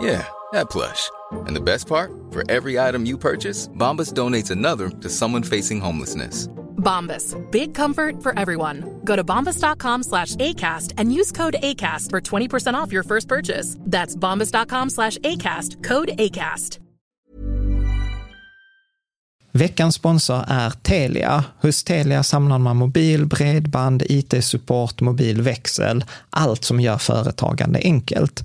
Yeah, that plush. And the best part? For every item you purchase, Bombas donates another to someone facing homelessness. Bombas. Big comfort for everyone. Go to bombas.com slash ACAST and use code ACAST for 20% off your first purchase. That's bombas.com slash ACAST. Code ACAST. Veckans sponsor är Telia. Hos Telia samlar man mobil, bredband, IT-support, mobilväxel, allt som gör företagande enkelt.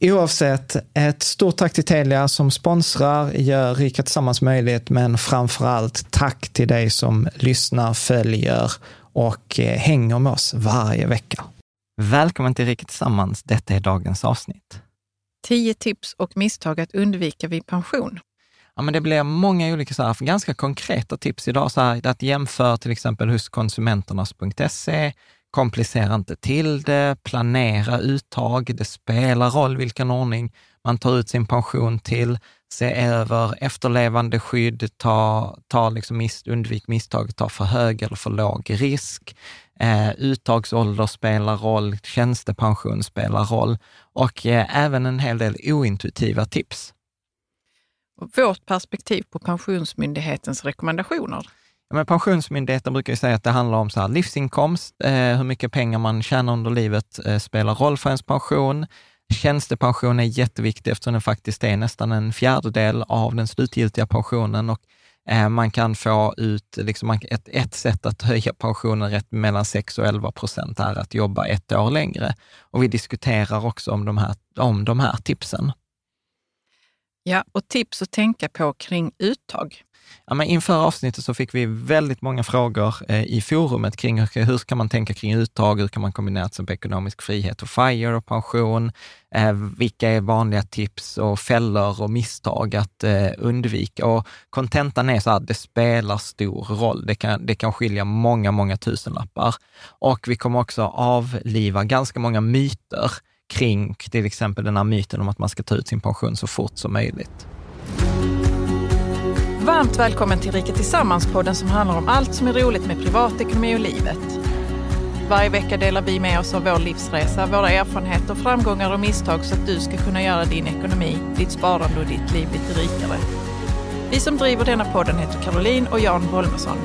Oavsett, ett stort tack till Telia som sponsrar, gör Rika Tillsammans möjligt, men framför allt tack till dig som lyssnar, följer och eh, hänger med oss varje vecka. Välkommen till Rika Tillsammans. Detta är dagens avsnitt. 10 tips och misstag att undvika vid pension. Ja, men det blir många olika så här, ganska konkreta tips idag. Så här, att jämföra till exempel hos konsumenternas.se, komplicera inte till det, planera uttag, det spelar roll vilken ordning man tar ut sin pension till, se över efterlevande skydd, ta, ta liksom mis, undvik misstag, ta för hög eller för låg risk. Eh, uttagsålder spelar roll, tjänstepension spelar roll och eh, även en hel del ointuitiva tips. Vårt perspektiv på Pensionsmyndighetens rekommendationer. Men Pensionsmyndigheten brukar ju säga att det handlar om så här, livsinkomst, eh, hur mycket pengar man tjänar under livet eh, spelar roll för ens pension. Tjänstepension är jätteviktig eftersom den faktiskt är nästan en fjärdedel av den slutgiltiga pensionen och eh, man kan få ut, liksom, ett, ett sätt att höja pensionen rätt mellan 6 och 11 procent är att jobba ett år längre. Och vi diskuterar också om de här, om de här tipsen. Ja, och tips att tänka på kring uttag. Ja, men inför avsnittet så fick vi väldigt många frågor eh, i forumet kring hur, hur ska man tänka kring uttag, hur kan man kombinera till ekonomisk frihet och FIRE och pension? Eh, vilka är vanliga tips och fällor och misstag att eh, undvika? Och kontentan är så här, det spelar stor roll. Det kan, det kan skilja många, många tusenlappar. Och vi kommer också avliva ganska många myter kring till exempel den här myten om att man ska ta ut sin pension så fort som möjligt. Varmt välkommen till Rika Tillsammans-podden som handlar om allt som är roligt med privatekonomi och livet. Varje vecka delar vi med oss av vår livsresa, våra erfarenheter, framgångar och misstag så att du ska kunna göra din ekonomi, ditt sparande och ditt liv lite rikare. Vi som driver denna podden heter Caroline och Jan Bolmesson.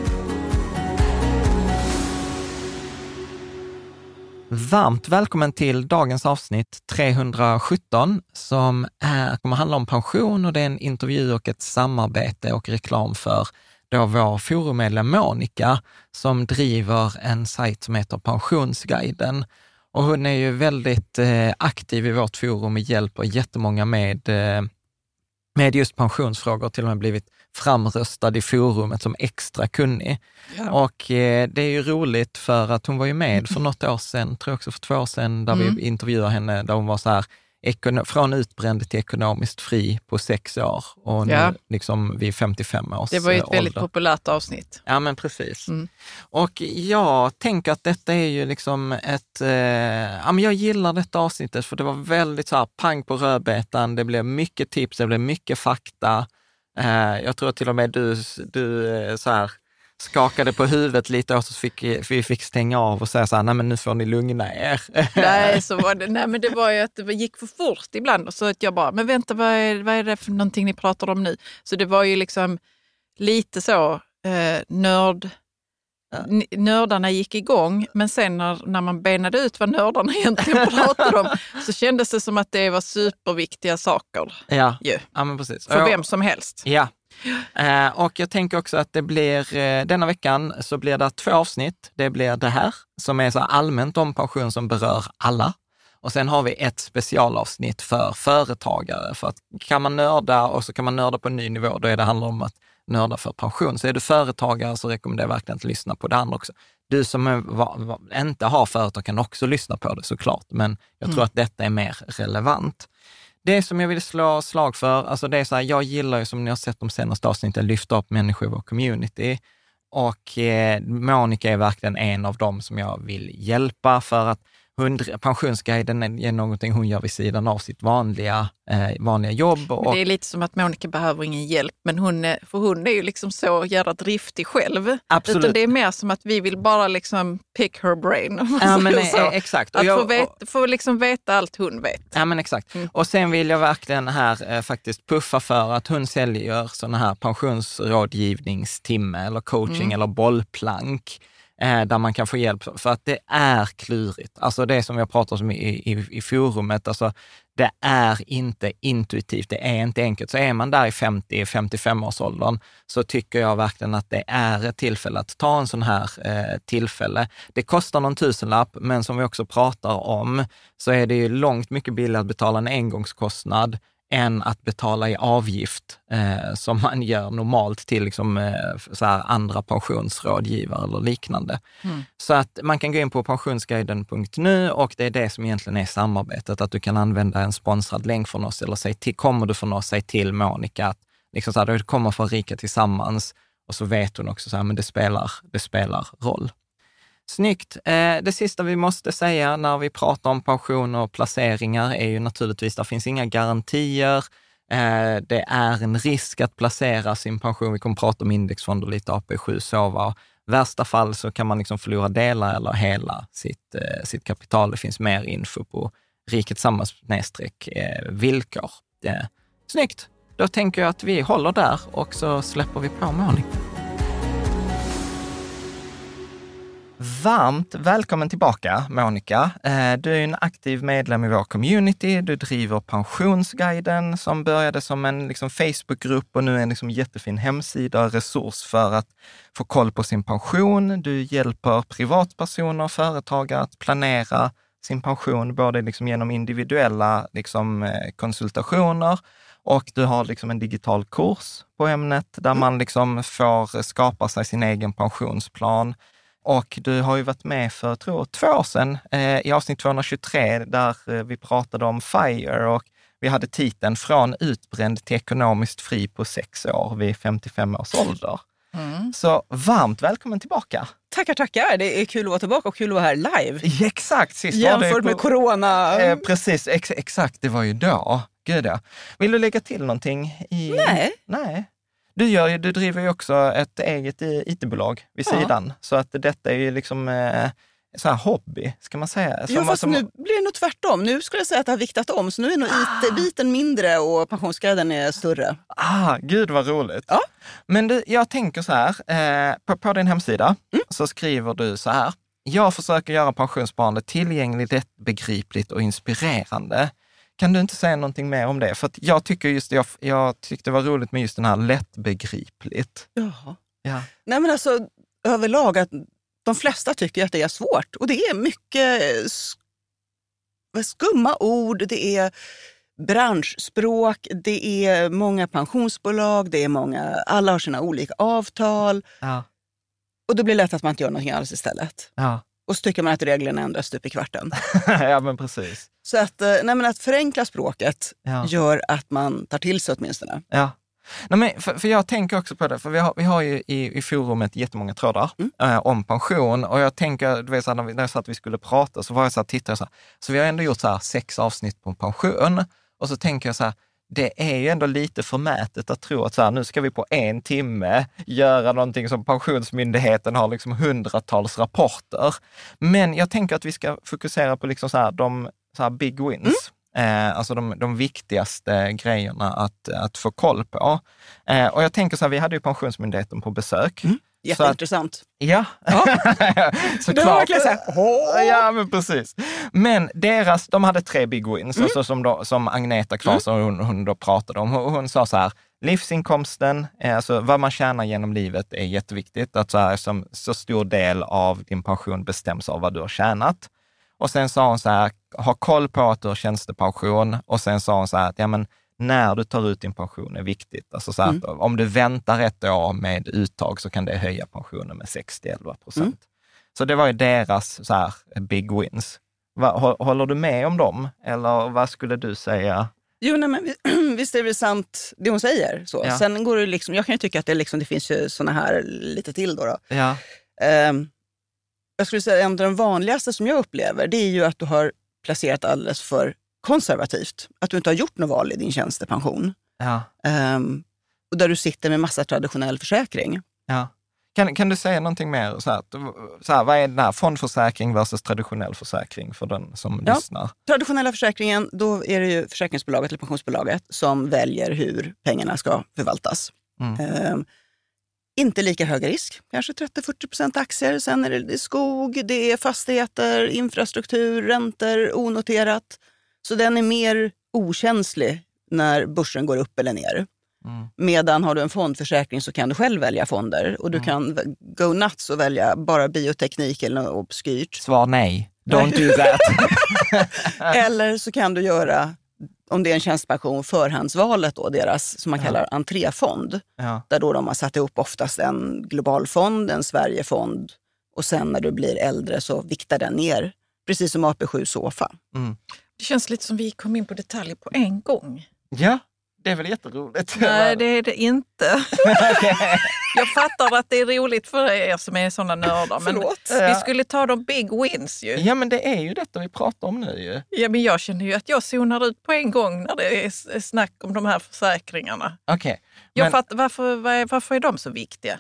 Varmt välkommen till dagens avsnitt 317 som är, kommer handla om pension och det är en intervju och ett samarbete och reklam för då vår forummedlem Monica som driver en sajt som heter Pensionsguiden. Och hon är ju väldigt eh, aktiv i vårt forum och hjälper jättemånga med, eh, med just pensionsfrågor, till och med blivit framröstad i forumet som extra kunnig. Ja. Och eh, det är ju roligt för att hon var ju med för något år sedan, tror jag också för två år sedan, där Mm. vi intervjuade henne, där hon var så här, från utbränd till ekonomiskt fri på sex år och nu Ja. liksom vid 55 års Det var ju ett eh, väldigt ålder. populärt avsnitt. Ja, men precis. Mm. Och jag tänker att detta är ju liksom ett... Eh, ja, men jag gillar detta avsnittet för det var väldigt så här pang på rödbetan. Det blev mycket tips, det blev mycket fakta. Eh, jag tror till och med du, du eh, så här, skakade på huvudet lite och så fick vi fick stänga av och säga så här, nej men nu får ni lugna er. Nej, så var det, nej, men det var ju att det gick för fort ibland. Och så att jag bara, men vänta, vad är, vad är det för någonting ni pratar om nu? Så det var ju liksom lite så eh, nörd... Nördarna gick igång, men sen när, när man benade ut vad nördarna egentligen pratade om så kändes det som att det var superviktiga saker ja, ju, ja, men precis. för vem som helst. Ja, eh, och jag tänker också att det blir, eh, denna veckan så blir det två avsnitt. Det blir det här som är så allmänt om pension som berör alla. Och sen har vi ett specialavsnitt för företagare. För att kan man nörda och så kan man nörda på en ny nivå, då är det handlar om att nörda för pension. Så är du företagare så rekommenderar jag verkligen att lyssna på det andra också. Du som är, va, va, inte har företag kan också lyssna på det såklart, men jag tror att detta är mer relevant. Det som jag vill slå slag för, alltså det är så här, jag gillar ju som ni har sett de senaste avsnitten, lyfta upp människor i vår community. Och eh, Monica är verkligen en av dem som jag vill hjälpa för att hon, pensionsguiden är någonting hon gör vid sidan av sitt vanliga, eh, vanliga jobb. Och, Det är lite som att Monica behöver ingen hjälp, men hon är, för hon är ju liksom så jävla driftig själv. Absolut. Utan det är mer som att vi vill bara liksom pick her brain. ja, men, säger så. eh, exakt. Och Att jag- få, vet, få liksom veta allt hon vet. Ja, men exakt. Mm. Och sen vill jag verkligen här eh, faktiskt puffa för att hon säljer sådana här pensionsrådgivningstimme eller coaching Mm. eller bollplank eh, Eh, där man kan få hjälp. För att det är klurigt. Alltså det som jag pratar om i, i, i forumet, alltså det är inte intuitivt, det är inte enkelt. Så är man där i 50-55-årsåldern så tycker jag verkligen att det är ett tillfälle att ta en sån här eh, tillfälle. Det kostar någon tusenlapp, men som vi också pratar om så är det ju långt mycket billigare att betala en engångskostnad än att betala i avgift eh, som man gör normalt till liksom, eh, andra pensionsrådgivare eller liknande. Så att man kan gå in på pensionsguiden.nu och det är det som egentligen är samarbetet, att du kan använda en sponsrad länk från oss eller säg till, kommer du från oss, säg till Monica att liksom så här, du kommer från Rika Tillsammans och så vet hon också så här, men det spelar, det spelar roll. Snyggt. Eh, det sista vi måste säga när vi pratar om pensioner och placeringar är ju naturligtvis, det finns inga garantier. Eh, det är en risk att placera sin pension. Vi kommer prata om indexfonder lite, AP7, SOVA. Värsta fall så kan man liksom förlora delar eller hela sitt, eh, sitt kapital. Det finns mer info på Riket eh, villkor. Eh, snyggt. Då tänker jag att vi håller där och så släpper vi på Monica. Varmt välkommen tillbaka Monica. Eh, Du är en aktiv medlem i vår community. Du driver Pensionsguiden som började som en liksom Facebookgrupp och nu är en liksom jättefin hemsida och resurs för att få koll på sin pension. Du hjälper privatpersoner och företagare att planera sin pension, både liksom genom individuella liksom, eh, konsultationer och du har liksom en digital kurs på ämnet där man liksom får skapa sig sin egen pensionsplan. Och du har ju varit med för, tror jag, två år sedan eh, i avsnitt 223 där eh, vi pratade om FIRE och vi hade titeln Från utbränd till ekonomiskt fri på sex år vid 55 års ålder. Så varmt välkommen tillbaka! Tackar, tackar. Det är kul att vara tillbaka och kul att vara här live. Ja, Exakt! Sist var det Jämfört med corona. Eh, precis, ex, exakt, det var ju då. Gud ja. Vill du lägga till någonting? I... Nej. Nej. Du, gör, du driver ju också ett eget it-bolag vid Ja. sidan, så att detta är ju liksom eh, så här hobby, ska man säga. Jo, Som- fast som- nu blir det nog tvärtom. Nu skulle jag säga att det har viktat om. Så nu är nog IT-biten mindre och pensionsguiden är större. Ah, gud vad roligt. Ja. Men du, jag tänker så här, eh, på, på din hemsida Mm. så skriver du så här, jag försöker göra pensionssparande tillgängligt, lättbegripligt och inspirerande. Kan du inte säga någonting mer om det? För jag tycker just jag, jag tyckte det var roligt med just den här lättbegripligt. Jaha. Ja. Nej men alltså överlag att de flesta tycker att det är svårt. Och det är mycket sk- skumma ord, det är branschspråk, det är många pensionsbolag, det är många, alla har sina olika avtal. Ja. Och då blir det lätt att man inte gör någonting alls istället. Ja. Och så tycker man att reglerna ändras stup i kvarten. ja, men precis. Så att, eh, nej men att förenkla språket Ja. gör att man tar till sig åtminstone. Ja. Nej, men för, för jag tänker också på det, för vi har, vi har ju i, i forumet jättemånga trådar eh, om pension och jag tänker, du vet, så här, när, vi, när jag sa att vi skulle prata så var jag så här, tittade så här, så vi har ändå gjort så här sex avsnitt på pension och så tänker jag så här, det är ju ändå lite förmätet att tro att så här, nu ska vi på en timme göra någonting som Pensionsmyndigheten har liksom hundratals rapporter. Men jag tänker att vi ska fokusera på liksom så här, de så här big wins. Eh, alltså de, de viktigaste grejerna att, att få koll på. Eh, och jag tänker så här, vi hade ju Pensionsmyndigheten på besök. Så att, Jätteintressant. ja, Det var verkligen så här, Ja, men precis. Men deras, de hade tre big wins, Mm. alltså som, då, som Agneta Claesson hon, hon då pratade om. Hon, hon sa så här, livsinkomsten, eh, alltså vad man tjänar genom livet är jätteviktigt. Att så, här, som, så stor del av din pension bestäms av vad du har tjänat. Och sen sa hon så här, ha koll på att du har tjänstepension. Och sen sa hon så här, att ja, men när du tar ut din pension är viktigt. Alltså så att om du väntar ett år med uttag så kan det höja pensionen med 60-11 procent. Så det var ju deras så här, big wins. Håller du med om dem? Eller vad skulle du säga? Jo, nej, men vi- visst är det sant det hon säger. Så. Ja. Sen går det liksom, jag kan ju tycka att det, liksom, det finns ju såna här lite till. Då, då. Ja, Ehm, jag skulle säga en av de vanligaste som jag upplever, det är ju att du har placerat alldeles för konservativt. Att du inte har gjort något val i din tjänstepension. ja, Ehm, och där du sitter med massa traditionell försäkring. ja. Kan, kan du säga någonting mer? Så här, att- så här, vad är den här fondförsäkring versus traditionell försäkring för den som Ja. lyssnar? Traditionella försäkringen, då är det ju försäkringsbolaget eller pensionsbolaget som väljer hur pengarna ska förvaltas. Mm. Ehm, inte lika hög risk, kanske 30-40 procent aktier. Sen är det, det är skog, det är fastigheter, infrastruktur, räntor, onoterat. Så den är mer okänslig när börsen går upp eller ner. Mm. Medan har du en fondförsäkring så kan du själv välja fonder och du kan v- go nuts och välja bara bioteknik eller något obskyrt. Svar nej. Don't do that. Eller så kan du göra, om det är en tjänstepension, förhandsvalet, då, deras som man kallar entréfond. ja. Där då de har satt ihop oftast en global fond, en Sverigefond och sen när du blir äldre så viktar den ner. Precis som AP7 Sofa. Det känns lite som vi kom in på detaljer på en gång. ja, det är väl jätteroligt. Nej, det är det inte. Jag fattar att det är roligt för er som är sådana nördar. Men Förlåt. vi skulle ta de big wins ju. Ja, men det är ju detta vi pratar om nu ju. Ja, men jag känner ju att jag zonar ut på en gång när det är snack om de här försäkringarna. Okej. Jag Men- fattar, varför, varför är de så viktiga?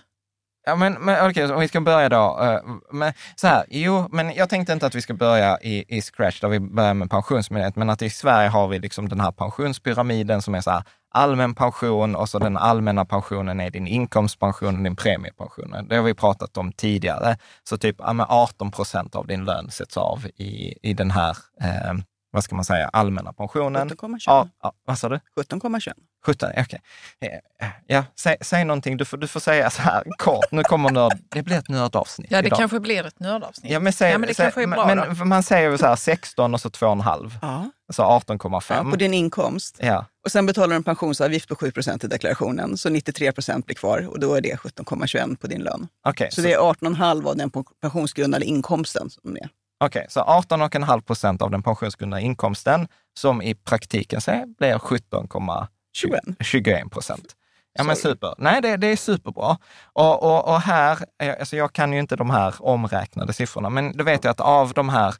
Ja, men, men okej, okay, om vi ska börja då. Eh, men, så här, jo, men jag tänkte inte att vi ska börja i, i scratch, där vi börjar med pensionsmyndighet, men att i Sverige har vi liksom den här pensionspyramiden som är så här, allmän pension och så den allmänna pensionen är din inkomstpension och din premiepension. Det har vi pratat om tidigare. Så typ ja, 18 procent av din lön sätts av i, i den här, eh, vad ska man säga, allmänna pensionen. 17,21. Ja, ja, vad sa du? 17,21. 17, okej. Eh, Ja, säg, säg någonting. Du får, du får säga så här kort. Nu kommer nörd. Det blir ett nördavsnitt Ja, det idag. kanske blir ett nördavsnitt. Ja, men, säg, ja, men det säg, kanske är bra men, då. man säger ju så här 16 och så 2,5. Ja. Ja, 18,5. på din inkomst. Ja, Och sen betalar du en pensionsavgift på 7% i deklarationen. Så 93% blir kvar och då är det 17,21 på din lön. okej. Så det är 18,5 av den pensionsgrundande inkomsten som är. Okej, så 18,5 procent av den pensionsgrundande inkomsten som i praktiken så blir 17,21 procent. Ja men super. Nej, det, det är superbra. Och, och, och här, eh, alltså jag kan ju inte de här omräknade siffrorna, men då vet jag att av de här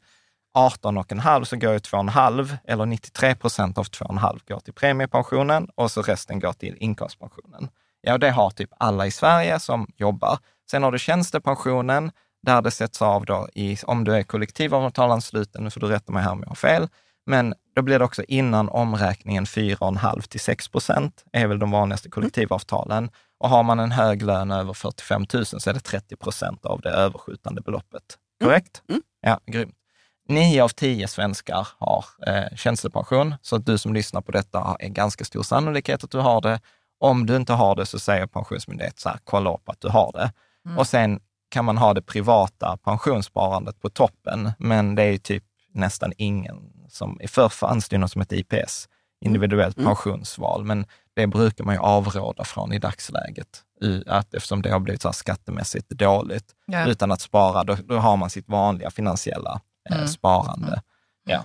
18,5 så går ju 2,5 eller 93 procent av 2,5 går till premiepensionen och så resten går till inkomstpensionen. Ja, det har typ alla i Sverige som jobbar. Sen har du tjänstepensionen där det sätts av då i, om du är kollektivavtalansluten, nu får du rätta mig här om jag har fel, men då blir det också innan omräkningen 4,5 till 6 procent är väl de vanligaste kollektivavtalen. Och har man en hög lön över 45 000 så är det 30 procent av det överskjutande beloppet Korrekt? Mm. Ja, grymt. Nio av tio svenskar har eh, tjänstepension, så att du som lyssnar på detta en ganska stor sannolikhet att du har det. Om du inte har det så säger Pensionsmyndigheten så här, kolla upp att du har det. Och sen kan man ha det privata pensionssparandet på toppen, men det är ju typ nästan ingen som, förr fanns det ju något som heter IPS, individuellt Mm. pensionsval, men det brukar man ju avråda från i dagsläget, i- att, eftersom det har blivit så här skattemässigt dåligt. Ja. Utan att spara, då, då har man sitt vanliga finansiella eh, Mm. sparande. Ja.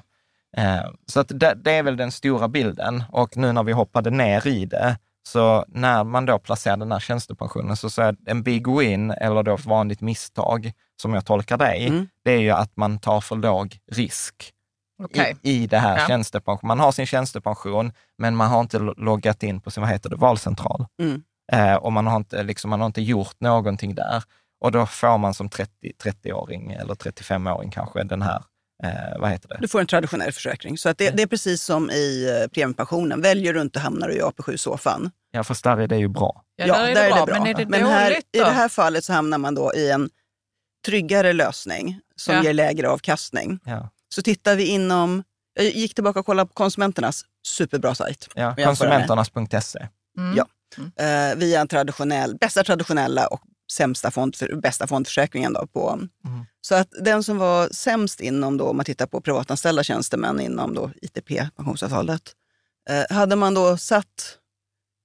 Eh, så att det, det är väl den stora bilden. Och nu när vi hoppade ner i det, så när man då placerar den här tjänstepensionen, så, så är en big win, eller då ett vanligt misstag, som jag tolkar dig, Mm. det är ju att man tar för låg risk Okej. i, i det här Ja. tjänstepension. Man har sin tjänstepension, men man har inte lo- loggat in på sin, vad heter det, valcentral. Mm. Eh, och man har, inte, liksom, man har inte gjort någonting där. Och då får man som 30, 30-åring eller 35-åring kanske den här, eh, vad heter det? Du får en traditionell försäkring. Så att det, det är precis som i eh, premiepensionen. Väljer du inte hamnar du i AP7-soffan. Ja, fast där är det ju bra. Ja, där är det bra. Men är det Men här, i det här fallet så hamnar man då i en tryggare lösning som Ja. ger lägre avkastning. Ja. Så tittar vi inom... Jag gick tillbaka och kollade på Konsumenternas superbra sajt. Ja, konsumenternas.se. Mm. Ja. Eh, via en traditionell, bästa traditionella och sämsta fond, för, bästa fondförsäkringen. Då på. Mm. Så att den som var sämst inom, då, om man tittar på privatanställda tjänstemän inom då ITP, pensionsavtalet, eh, hade man då satt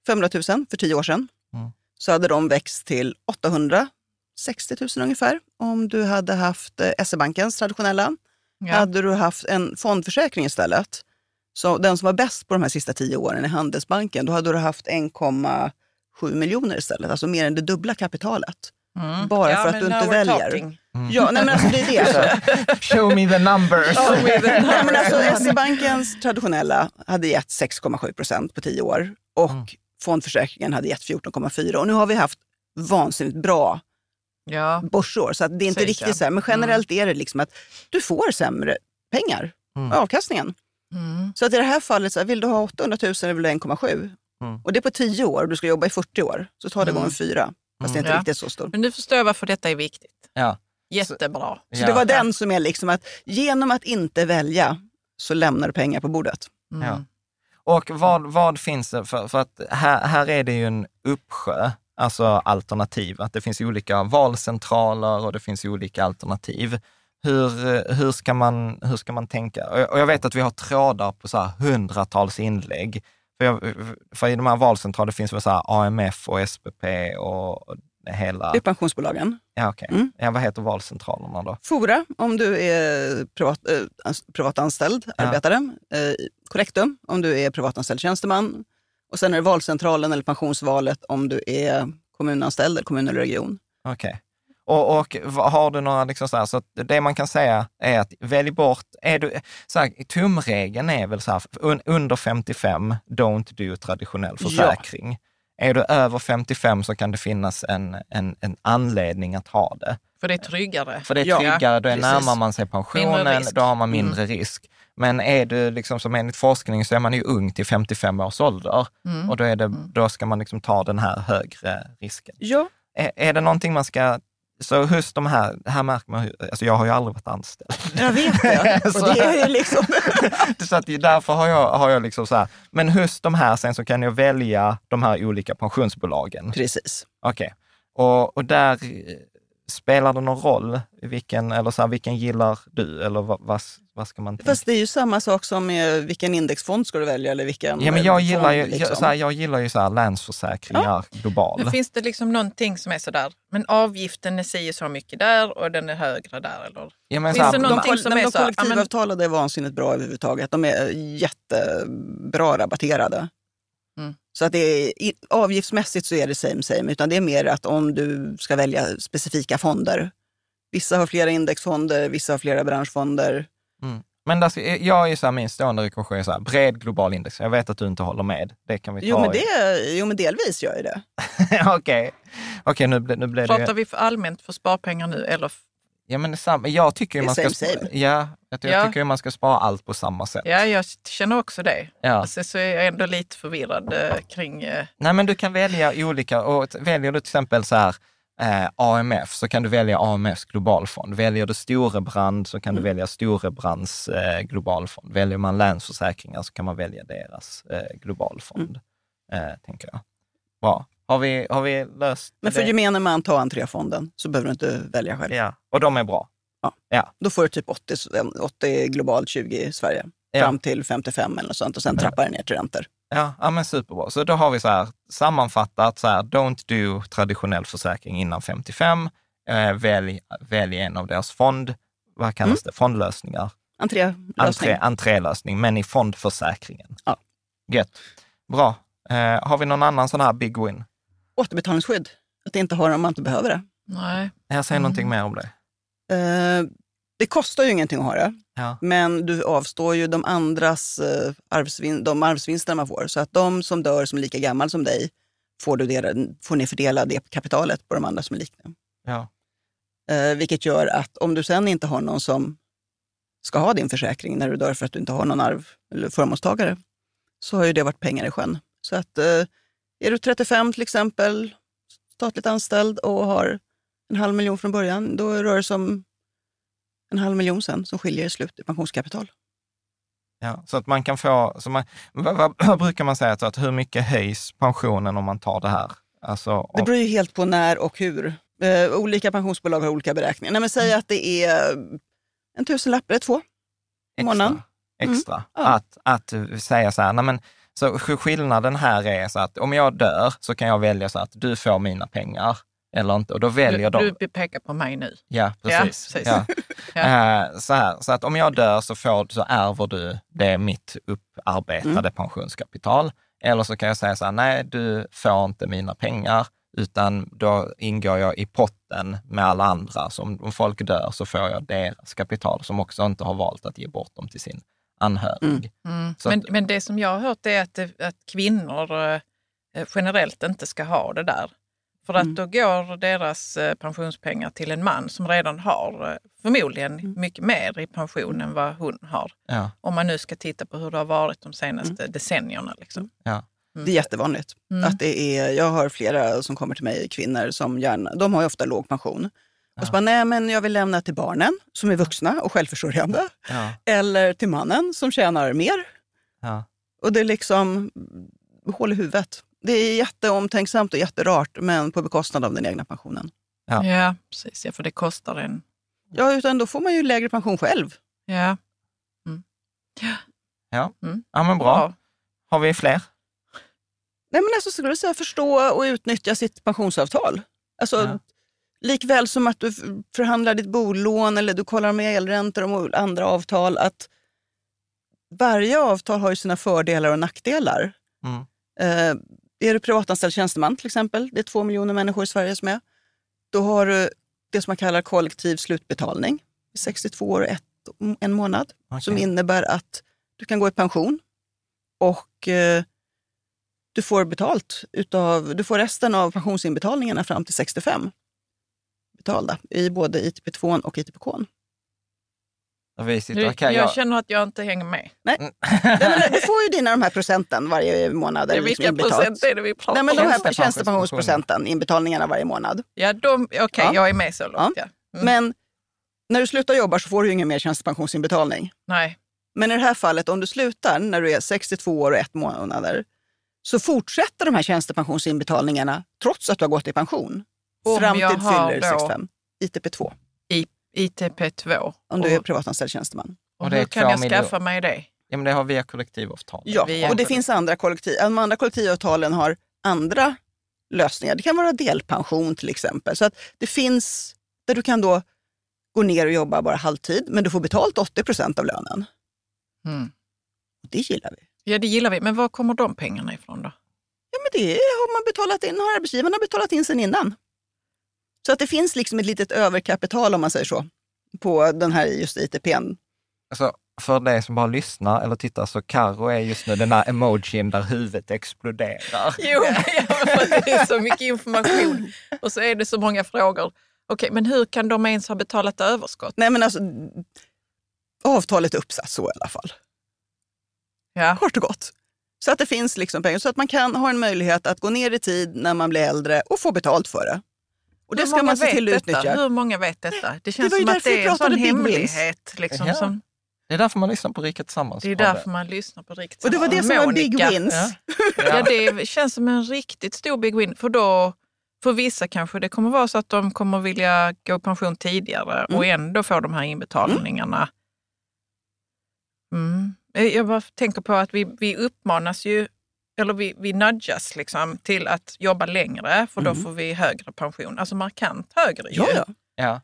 500 000 för tio år sedan, Mm. så hade de växt till 860 000 ungefär. Om du hade haft eh, SE-bankens traditionella. Ja. Hade du haft en fondförsäkring istället, så den som var bäst på de här sista tio åren i Handelsbanken, då hade du haft 1,7 miljoner istället, alltså mer än det dubbla kapitalet. Mm. Bara Ja, för att du inte väljer. talking. Ja, nej men alltså det är det. Alltså. Show me the numbers! Nej, men alltså, SE-bankens traditionella hade gett 6,7 procent på tio år och Mm. Fondförsäkringen hade gett 14,4. Och nu har vi haft vansinnigt bra Ja. börsår, så att det är inte Sägs riktigt så här. Men generellt är det liksom att du får sämre pengar, Mm. avkastningen. Mm. Så att i det här fallet, så här, vill du ha 800 000 eller vill du ha 1,7? Mm. Och det är på 10 år och du ska jobba i 40 år. Så tar det Mm. gånger fyra. Fast det är inte Ja. riktigt så stort. Men nu förstår varför detta är viktigt. Ja. Jättebra. Så Ja. det var den som är liksom att genom att inte välja så lämnar du pengar på bordet. Mm. Ja. Och vad, vad finns det för, för att här, här är det ju en uppsjö, alltså alternativ, att det finns olika valcentraler och det finns olika alternativ. Hur, hur, ska, man, hur ska man tänka? Och jag, vet att vi har trådar på så hundratals inlägg. För, jag, för i de här valcentralerna finns väl så AMF och SPP och hela... Det är pensionsbolagen. Ja, okej. Mm. Ja, vad heter valcentralerna då? Fora, om du är privat, eh, ans- privatanställd Ja. arbetare. Eh, om du är privatanställd tjänsteman. Och sen är det valcentralen eller pensionsvalet om du är kommunanställd, eller kommun eller region. Okej. Och, och vad- har du några, liksom så här, så det man kan säga är att välj bort, är du, så här, tumregeln är väl så här, un, under 55, don't do traditionell Ja. Är du över 55 så kan det finnas en, en, en anledning att ha det. För det är tryggare. För det är Ja, tryggare, då är precis. närmar man sig pensionen, då har man mindre risk. Men är du, liksom, som enligt forskning, så är man ju ung till 55 års ålder Mm. och då, är det, då ska man liksom ta den här högre risken. Ja, Är, är det någonting man ska... Så just de här, här märker man, alltså jag har ju aldrig varit anställd. jag vet det. Och det är ju liksom... så att därför har jag, har jag liksom så här, men just de här, sen så kan jag välja de här olika pensionsbolagen. Precis. Okej. Och, och där spelar det någon roll vilken, eller så här, vilken gillar du? Eller vad, vad, vad ska man tänka? Fast det är ju samma sak som vilken indexfond ska du välja eller vilken ja, men jag, eh, gillar ju, fond, liksom. jag, så här, jag gillar ju så här länsförsäkringar global. Men finns det liksom någonting som är sådär, men avgiften är si så mycket där och den är högre där? Eller? Ja, men Finns så här, det De, någonting koll- som nej, är de så, ja, men- kollektivavtalade är vansinnigt bra överhuvudtaget. De är jättebra rabatterade. Mm. Så att det är, avgiftsmässigt så är det same same, utan det är mer att om du ska välja specifika fonder. Vissa har flera indexfonder, vissa har flera branschfonder. Men där, ska- jag är ju så här, min stående rekommendation är så här, bred global index. Jag vet att du inte håller med. Det kan vi ta. Jo men, det, jo, men delvis gör jag det. Okej, Okej, nu, ble, nu blev det... Pratar vi för allmänt för sparpengar nu? Eller? Ja, men samma. Jag tycker ju man ska... same. Ja, jag, jag Ja. tycker man ska spara allt på samma sätt. Ja, jag känner också det. Ja. Alltså, så är jag ändå lite förvirrad eh, kring... Eh, Nej, men du kan välja olika. Och väljer du till exempel så här, eh, AMF så kan du välja AMFs globalfond. Väljer du Storebrand så kan du välja Storebrands eh, globalfond. Väljer man Länsförsäkringar så kan man välja deras eh, globalfond, eh, tänker jag. Bra. Har vi, har vi löst Men för det? gemene man, ta entréfonden så behöver du inte välja själv. Ja, och de är bra. Ja. Ja. Då får du typ 80, 80 globalt, 20 i Sverige. Ja. Fram till 55 eller något sånt och sen trappar det ner till räntor. Ja, ja, men superbra. Så då har vi så här sammanfattat, så här, don't do traditionell försäkring innan 55. Eh, välj, välj en av deras fond, vad kallas det, fondlösningar. Entrélösning. Entré, entrélösning, men i fondförsäkringen. Ja. Gött. Bra. Eh, har vi någon annan sån här big win? Återbetalningsskydd. Att inte ha det om man inte behöver det. Nej. Jag säger någonting mer om det. Eh, det kostar ju ingenting att ha det, Ja. men du avstår ju de andras eh, arvsvin, de arvsvinster man får. Så att de som dör som är lika gammal som dig får, du dela, får ni fördela det kapitalet på de andra som är lika. Ja. Eh, vilket gör att om du sen inte har någon som ska ha din försäkring när du dör för att du inte har någon arv eller förmånstagare, så har ju det varit pengar i sjön. Så att eh, är du 35 till exempel, statligt anställd och har en halv miljon från början, då rör det sig om en halv miljon sen som skiljer i slut i pensionskapital. Ja, så att man kan få, så man, vad, vad, vad brukar man säga, så att hur mycket höjs pensionen om man tar det här? Alltså, Det om- beror ju helt på när och hur. Eh, olika pensionsbolag har olika beräkningar. Nej, men säg att det är en tusenlapp eller två i månaden. extra. Ja. Att, att säga så här, nej men, så sk- skillnaden här är så att om jag dör så kan jag välja så att du får mina pengar eller inte. Och då väljer Du, de... du pekar på mig nu. Ja, Ja, precis. precis. Ja. Eh, så, här, så att om jag dör så, får, så ärver du det mitt upparbetade Mm. pensionskapital. Eller så kan jag säga så här, nej du får inte mina pengar, utan då ingår jag i potten med alla andra. Så om folk dör så får jag deras kapital som också inte har valt att ge bort dem till sin anhörig. Mm. Så Men, att- men det som jag har hört är att, det, att kvinnor eh, generellt inte ska ha det där. För att Mm. då går deras eh, pensionspengar till en man som redan har eh, förmodligen Mm. mycket mer i pension än vad hon har. Ja, Om man nu ska titta på hur det har varit de senaste Mm. decennierna. Liksom. ja, Det är jättevanligt. Mm. Att det är, jag har flera som kommer till mig, kvinnor, som gärna, de har ju ofta låg pension. Och så bara, nej men jag vill lämna till barnen som är vuxna och självförsörjande. ja, Eller till mannen som tjänar mer. ja. Och det är liksom hål i huvudet. Det är jätteomtänksamt och jätterart, men på bekostnad av den egna pensionen. Ja. Ja, precis. Ja, för det kostar en. Ja, utan då får man ju lägre pension själv. Ja. ja. Mm. ja men bra. Har vi fler? Nej, men alltså, skulle jag säga förstå och utnyttja sitt pensionsavtal. Alltså, Ja. Likväl som att du förhandlar ditt bolån eller du kollar med elräntor och andra avtal. att Varje avtal har ju sina fördelar och nackdelar. Mm. Eh, är du privatanställd tjänsteman till exempel, det är två miljoner människor i Sverige som är, då har du det som man kallar kollektiv slutbetalning. 62 år och ett, en månad. Okej. Som innebär att du kan gå i pension och eh, du får betalt utav, du får resten av pensionsinbetalningarna fram till 65 betalda i både ITP2 och ITPK. Och okej, jag jag- känner att jag inte hänger med. Nej, men Du får ju dina de här procenten varje månad. Eller liksom vilka procent är det vi pratar Nej, men om? de här Tjänstepensions- tjänstepensionsprocenten, inbetalningarna varje månad. Ja, okej, Ja. jag är med så långt. Ja. Mm. Men när du slutar jobba så får du ju ingen mer tjänstepensionsinbetalning. Nej. Men i det här fallet, om du slutar när du är 62 år och ett månader, så fortsätter de här tjänstepensionsinbetalningarna trots att du har gått i pension. Om fram till fyller då- 65. ITP2, I, ITP2. om du är privatanställd tjänsteman. och Och det är hur kan jag miljoner. skaffa mig det? Ja, men det har via kollektivavtal. Ja, Via och det finns andra kollektiv, de andra kollektivavtalen har andra lösningar. Det kan vara delpension till exempel. Så att det finns där du kan då gå ner och jobba bara halvtid, men du får betalt 80 procent av lönen. Mm. Och det gillar vi. Ja, det gillar vi. Men var kommer de pengarna ifrån då? Ja, men det har man betalat in, har arbetsgivarna betalat in sen innan. Så att det finns liksom ett litet överkapital om man säger så, på den här just ITPn. Alltså, för dig som bara lyssnar eller tittar så Karo är just nu den där emojin där huvudet exploderar. Jo, för det är så mycket information och så är det så många frågor. Okej, men hur kan de ens ha betalat överskott? Nej men alltså, avtalet är uppsatt så i alla fall. Ja. Kort och gott. Så att det finns liksom pengar, så att man kan ha en möjlighet att gå ner i tid när man blir äldre och få betalt för det. Och det ska man se till att detta? Hur många vet detta? Det känns var ju som att det är en sån hemlighet. Liksom, Ja. som, Det är därför man lyssnar på Riket Tillsammans. det är därför man lyssnar på riktigt. Och det var det som var Big. Wins. Ja. Ja, det känns som en riktigt stor big win. För då, för vissa kanske det kommer vara så att de kommer vilja gå i pension tidigare och ändå få de här inbetalningarna. Mm. Jag bara tänker på att vi, vi uppmanas ju, eller vi, vi nudgas liksom till att jobba längre för då får vi högre pension. Alltså markant högre ju. Ja, ja.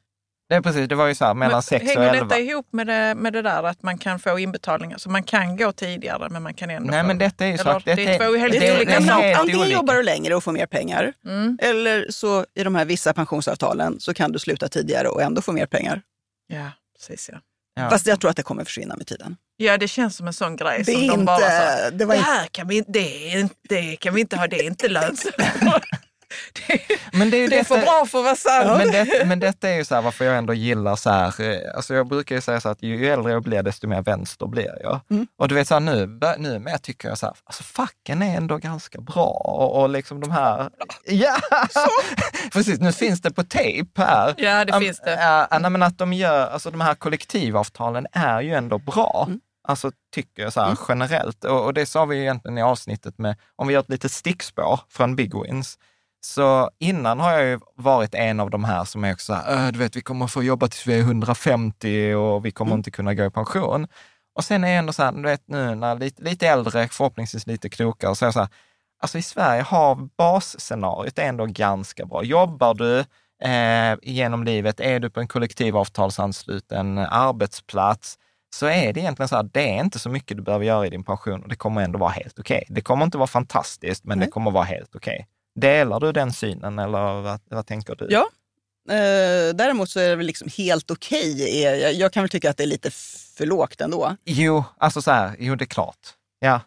Det är precis, det var ju så här mellan Men 6 och hänger 11. detta ihop med det, med det där att man kan få inbetalningar? Så man kan gå tidigare men man kan ändå Nej få... men detta är ju Eller, så att det är två helt Det är, olika det är saker. helt Antingen olika. jobbar du längre och får mer pengar. Mm. Eller så i de här vissa pensionsavtalen så kan du sluta tidigare och ändå få mer pengar. Ja, precis ja. Ja. Fast jag tror att det kommer försvinna med tiden. Ja, det känns som en sån grej Det som är de inte- bara sa, det det, var inte- här kan vi, inte- det, är inte- det kan vi inte ha, det är inte lönsamt. det, Men det är ju det är för detta- bra för att vara sant. Men, det, men detta är ju så här varför jag ändå gillar så här, eh, alltså jag brukar ju säga så att ju äldre jag blir desto mer vänster blir jag. Mm. Och du vet så här, nu, nu med tycker jag så här, alltså facken är ändå ganska bra och, och liksom de här, ja, precis, nu finns det på tejp här. Ja, det Am- finns det. Ja, nej, men att de gör, alltså de här kollektivavtalen är ju ändå bra. Mm. Alltså tycker jag så här generellt. Och, och det sa vi ju egentligen i avsnittet med, om vi gör ett litet stickspår från Big Wins. Så innan har jag ju varit en av de här som är också så här, "Äh, du vet vi kommer få jobba tills vi är 150 och vi kommer inte kunna gå i pension. Och sen är jag ändå så här, du vet nu när lite, lite äldre, förhoppningsvis lite klokare, så är jag så här, alltså i Sverige har basscenariot är ändå ganska bra. Jobbar du eh, genom livet, är du på en kollektivavtalsansluten arbetsplats, så är det egentligen så här, det är inte så mycket du behöver göra i din pension och det kommer ändå vara helt okej. Det kommer inte vara fantastiskt, men Nej. det kommer vara helt okej. Delar du den synen eller vad, vad tänker du? Ja. Eh, däremot så är det väl liksom helt okej. är- jag, jag kan väl tycka att det är lite för lågt ändå. Jo, alltså så här, jo det är klart. Ja.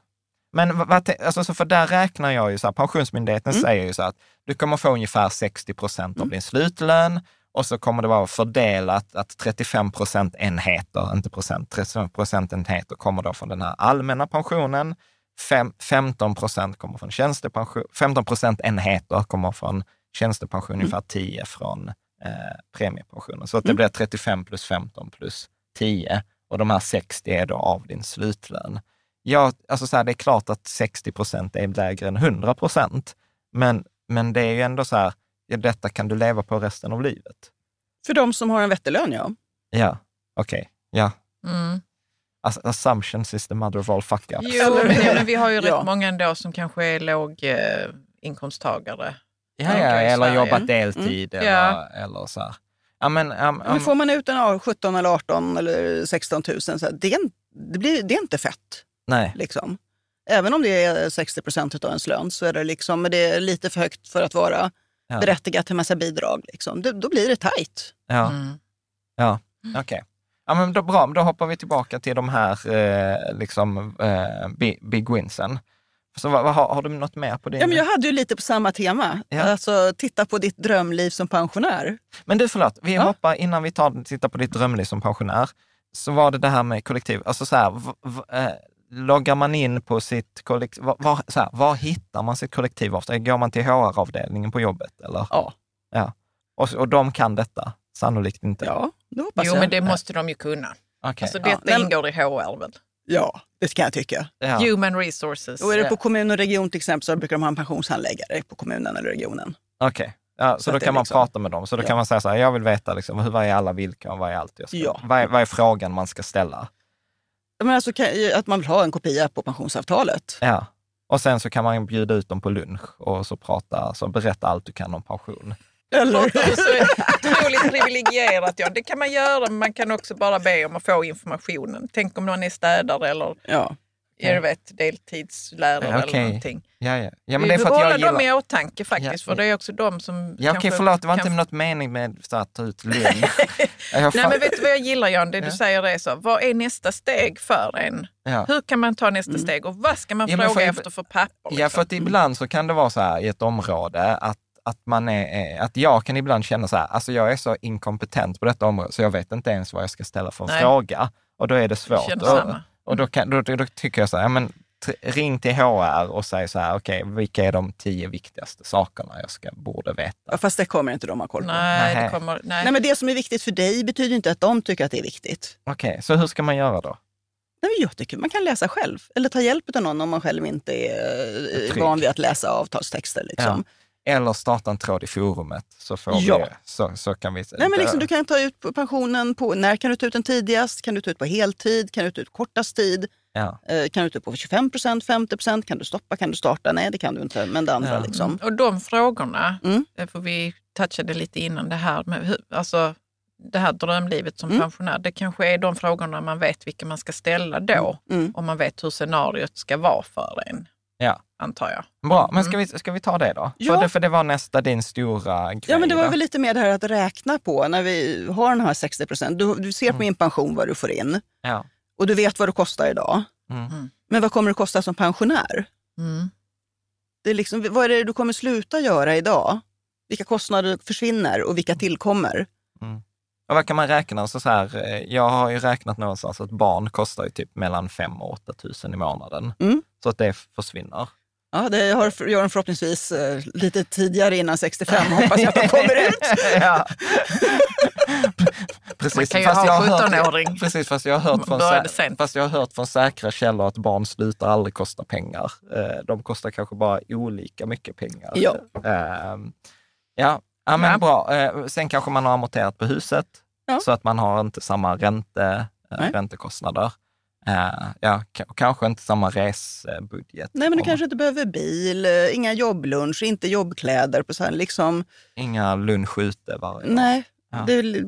Men vad, alltså, så för där räknar jag ju så här, Pensionsmyndigheten Mm. säger ju så att du kommer få ungefär 60 procent av din slutlön och så kommer det vara fördelat att 35 procentenheter, inte procent, 35 procentenheter kommer då från den här allmänna pensionen. Fem, 15 procent kommer från tjänstepension, 15 procentenheter kommer från tjänstepension, ungefär 10 från eh, premiepensionen. Så att det blir 35 plus 15 plus 10 och de här 60 är då av din slutlön. Ja, alltså så här, det är klart att 60 procent är lägre än 100 procent, men, men det är ju ändå så här, ja, detta kan du leva på resten av livet. För de som har en vettig lön, ja. Ja, okej, ja. Mm. Assumptions is the mother of all fuck-ups. Jo, men, ja, men vi har ju Ja. rätt många ändå som kanske är låginkomsttagare. Ja, tänker ja, jag i eller jobbat deltid eller, Ja. eller så här. Ja, men, um, Men får man ut en ja, 17 eller 18 eller 16 000, så här, det, är, det, blir, det är inte fett. nej, Liksom. Även om det är 60 procent av ens lön så är det, liksom, men det är lite för högt för att vara Ja. berättigat till massa bidrag. Liksom. Då, då blir det tajt. ja, Mm. ja, okej. Ja, men då, bra, då hoppar vi tillbaka till de här eh, liksom, eh, big, big winsen. Så vad, vad, har, har du något mer på din? Ja, men jag hade ju lite på samma tema. Ja. Alltså, titta på ditt drömliv som pensionär. Men du, förlåt, vi Ja. hoppar innan vi tar, tittar på ditt drömliv som pensionär. Så var det det här med kollektiv, alltså så här, v, v, eh, loggar man in på sitt kollektiv, var, var, så här, var hittar man sitt kollektivavtal? Går man till HR-avdelningen på jobbet eller? Ja, Ja. Och, och de kan detta? Sannolikt inte. ja Jo, jag. men det måste de ju kunna. Okej. Alltså, Ja, detta men- ingår i HR väl? Ja, det kan jag tycka. Ja. Human resources. Och är det Ja. på kommun och region till exempel så brukar de ha en pensionshandläggare på kommunen eller regionen. Okej. Ja, så, Så då kan man liksom- prata med dem. Så då Ja. kan man säga så här, jag vill veta liksom, hur, vad är alla villkor, vad är allt jag ska, Ja. vad, är, vad är frågan man ska ställa? Men alltså, kan, att man vill ha en kopia på pensionsavtalet. Ja. Och sen så kan man bjuda ut dem på lunch och så prata, så berätta allt du kan om pension. Eller? Det är så otroligt privilegierat. Ja. Det kan man göra, men man kan också bara be om att få informationen. Tänk om någon är städare eller Ja. jag vet, deltidslärare Ja, okej. eller någonting. Ja, ja. ja men det är för att jag gillar... dem i åtanke faktiskt, Ja, för det är också de som Ja, okej, kanske förlåt, det var kan inte något mening med att ta ut jag Nej, men vet du vad jag gillar Jan? Det Ja. du säger är så. Vad är nästa steg för en? ja. Hur kan man ta nästa steg och vad ska man Ja, fråga för- efter för papper? ja, liksom? för att ibland så kan det vara så här i ett område att att, man är, att jag kan ibland känna så här, alltså jag är så inkompetent på detta område så jag vet inte ens vad jag ska ställa för en Nej. fråga. Och då är det svårt. Och, och då, kan, då, då, då tycker jag så här, ja, men ring till HR och säg så här, okej, vilka är de tio viktigaste sakerna jag ska, borde veta? Ja, fast det kommer inte de ha koll på. Nej, Nej. det kommer... Nej. Nej, men det som är viktigt för dig betyder inte att de tycker att det är viktigt. Okej, så hur ska man göra då? Nej, men jag tycker man kan läsa själv. Eller ta hjälp av någon om man själv inte är eh, Trygg. van vid att läsa avtalstexter. Liksom. Eller starta en tråd i forumet, så, får Ja. vi, så, så kan vi... Nej, men liksom, du kan ta ut pensionen på, när kan du ta ut den tidigast? Kan du ta ut på heltid? Kan du ta ut kortast tid? ja. Eh, kan du ta ut på 25% 50% Kan du stoppa? Kan du starta? Nej, det kan du inte. Men det andra Ja. liksom. Och de frågorna, Mm. eh, för vi touchade lite innan det här med hur, alltså, det här drömlivet som Mm. pensionär. Det kanske är de frågorna man vet vilka man ska ställa då. Mm. Om man vet hur scenariot ska vara för en, Ja. Antar jag. Bra, men ska vi, ska vi ta det då? Ja. För, det, för det var nästa din stora grej. Ja, men det var då. väl lite mer det här att räkna på när vi har den här 60 Du, du ser på Mm. min pension vad du får in Ja. och du vet vad det kostar idag. Mm. Men vad kommer det kosta som pensionär? Mm. Det är liksom, vad är det du kommer sluta göra idag? Vilka kostnader försvinner och vilka tillkommer? Och vad kan man räkna? Så så här, eh, jag har ju räknat någonstans att barn kostar ju typ mellan 5 och 8 tusen i månaden. Mm. Så att det försvinner. Ja, det har, gör de förhoppningsvis eh, lite tidigare innan 65 hoppas jag att de kommer ut. ja. Precis, Man kan ju fast ha jag har 17-åring. Precis, fast jag, har hört från, fast jag har hört från säkra källor att barn slutar aldrig kosta pengar. Eh, De kostar kanske bara olika mycket pengar. Ja. Ehm, Ja, ja men Ja. bra. Eh, Sen kanske man har amorterat på huset Ja. så att man har inte samma ränte, Nej. räntekostnader. Eh, Ja, kanske inte samma resbudget. Nej, men du kanske inte behöver bil, eh, inga jobblunch, inte jobbkläder. På så här, liksom, Inga lunch ute varje dag. nej, Ja. det är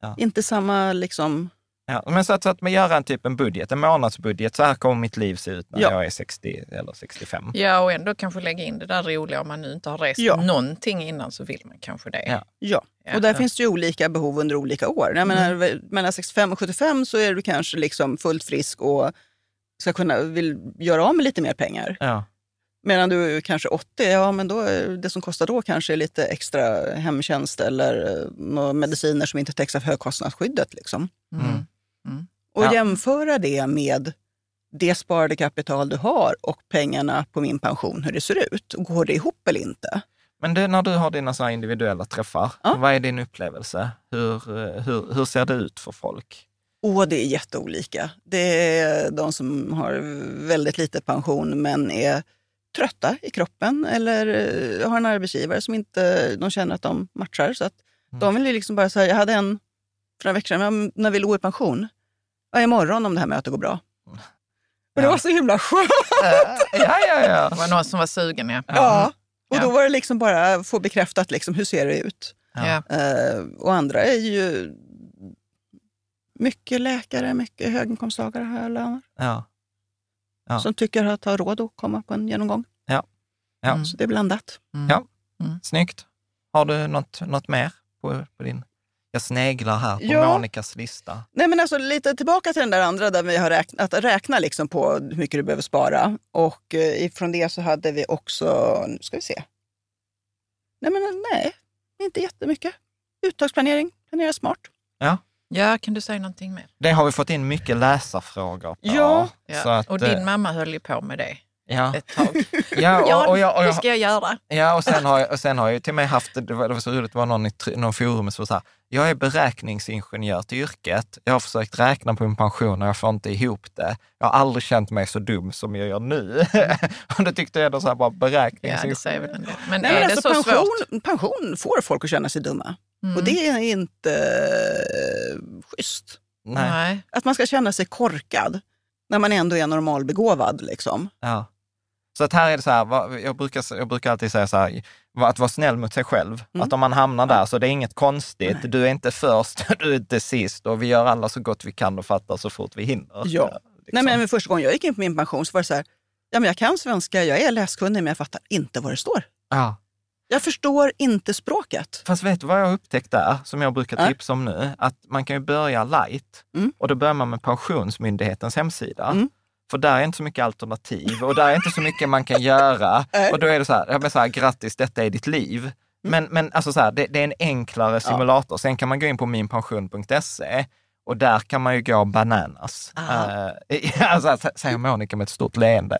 Ja. inte samma liksom... Ja, men så att, så att man gör en typ en budget, en månadsbudget. Så här kommer mitt liv se ut när Ja. jag är 60 eller 65. Ja, och ändå kanske lägga in det där roliga om man nu inte har rest Ja. någonting innan så vill man kanske det. Ja. Ja, och där finns det ju olika behov under olika år. Jag menar, Mellan 65 och 75 så är du kanske liksom fullt frisk och ska kunna, vill göra av med lite mer pengar. Ja. Medan du är kanske 80, ja men då är det som kostar då kanske är lite extra hemtjänst eller eh, mediciner som inte täcks av högkostnadsskyddet. Liksom. Mm. Och Ja. jämföra det med det sparade kapital du har och pengarna på min pension, hur det ser ut. Går det ihop eller inte? Men du, när du har dina så individuella träffar, Ja. vad är din upplevelse? Hur, eh, hur, hur ser det ut för folk? Och det är jätteolika. Det är de som har väldigt lite pension men är trötta i kroppen eller eh, har en arbetsgivare som inte de känner att de matchar. Så att Mm. De vill ju liksom bara säga, jag hade en för några veckor sedan, när vill du gå i pension? Ja, imorgon om det här mötet går bra. Och det Ja. var så himla skönt. ja, ja, ja. Det var någon som var sugen, ja. Ja. Och Ja. då var det liksom bara att få bekräftat liksom, hur ser det ut. Ja. Eh, och andra är ju mycket läkare, mycket höginkomsttagare här löner. ja. Ja. Som tycker att ha råd att komma på en genomgång. Ja. Ja. Mm. Så det är blandat. Mm. Ja. Mm. Snyggt. Har du något, något mer på, på din... Jag sneglar här på Ja. Monikas lista. Nej, men alltså, lite tillbaka till den där andra där vi har räknat, att räkna liksom på hur mycket du behöver spara. Och eh, ifrån det så hade vi också, nu ska vi se. Nej, men nej, inte jättemycket. Uttagsplanering, planera smart. ja, kan du säga någonting mer? Det har vi fått in mycket läsarfrågor på. Ja. Ja. Så att, och din eh, mamma höll ju på med det ja. ett tag. Ja, och, och, jag, och hur jag, ska jag göra? Ja, och sen har jag, och sen har jag till och med haft, det var, det var så roligt, det var någon i någon forum som var så här, jag är beräkningsingenjör till yrket. Jag har försökt räkna på min pension och jag får inte ihop det. Jag har aldrig känt mig så dum som jag gör nu. och då tyckte jag ändå så här, bara Ja, det beräkningsingenjör. säger väl del. Men Nej, är men det alltså, så svårt? pension, pension får folk att känna sig dumma. Mm. Och det är inte eh, schysst. Nej. Att man ska känna sig korkad när man ändå är normalbegåvad. Liksom. Ja. Så att här är det så här, jag brukar, jag brukar alltid säga så här, att vara snäll mot sig själv. Mm. Att om man hamnar där så det är inget konstigt. Du är inte först, du är inte sist och vi gör alla så gott vi kan och fattar så fort vi hinner. Ja. Liksom. Nej, men första gången jag gick in på min pension så var det så här, ja, men jag kan svenska, jag är läskunnig, men jag fattar inte vad det står. ja. Jag förstår inte språket. Fast vet du vad jag har upptäckt där, som jag brukar Nej. tipsa om nu? Att man kan ju börja light Mm. och då börjar man med Pensionsmyndighetens hemsida. Mm. För där är inte så mycket alternativ och där är inte så mycket man kan göra. Och då är det så här, jag menar så här grattis, detta är ditt liv. Men, men alltså så här, det, det är en enklare simulator. Sen kan man gå in på minpension.se Och där kan man ju gå bananas. Uh, alltså, säger Monica med ett stort leende.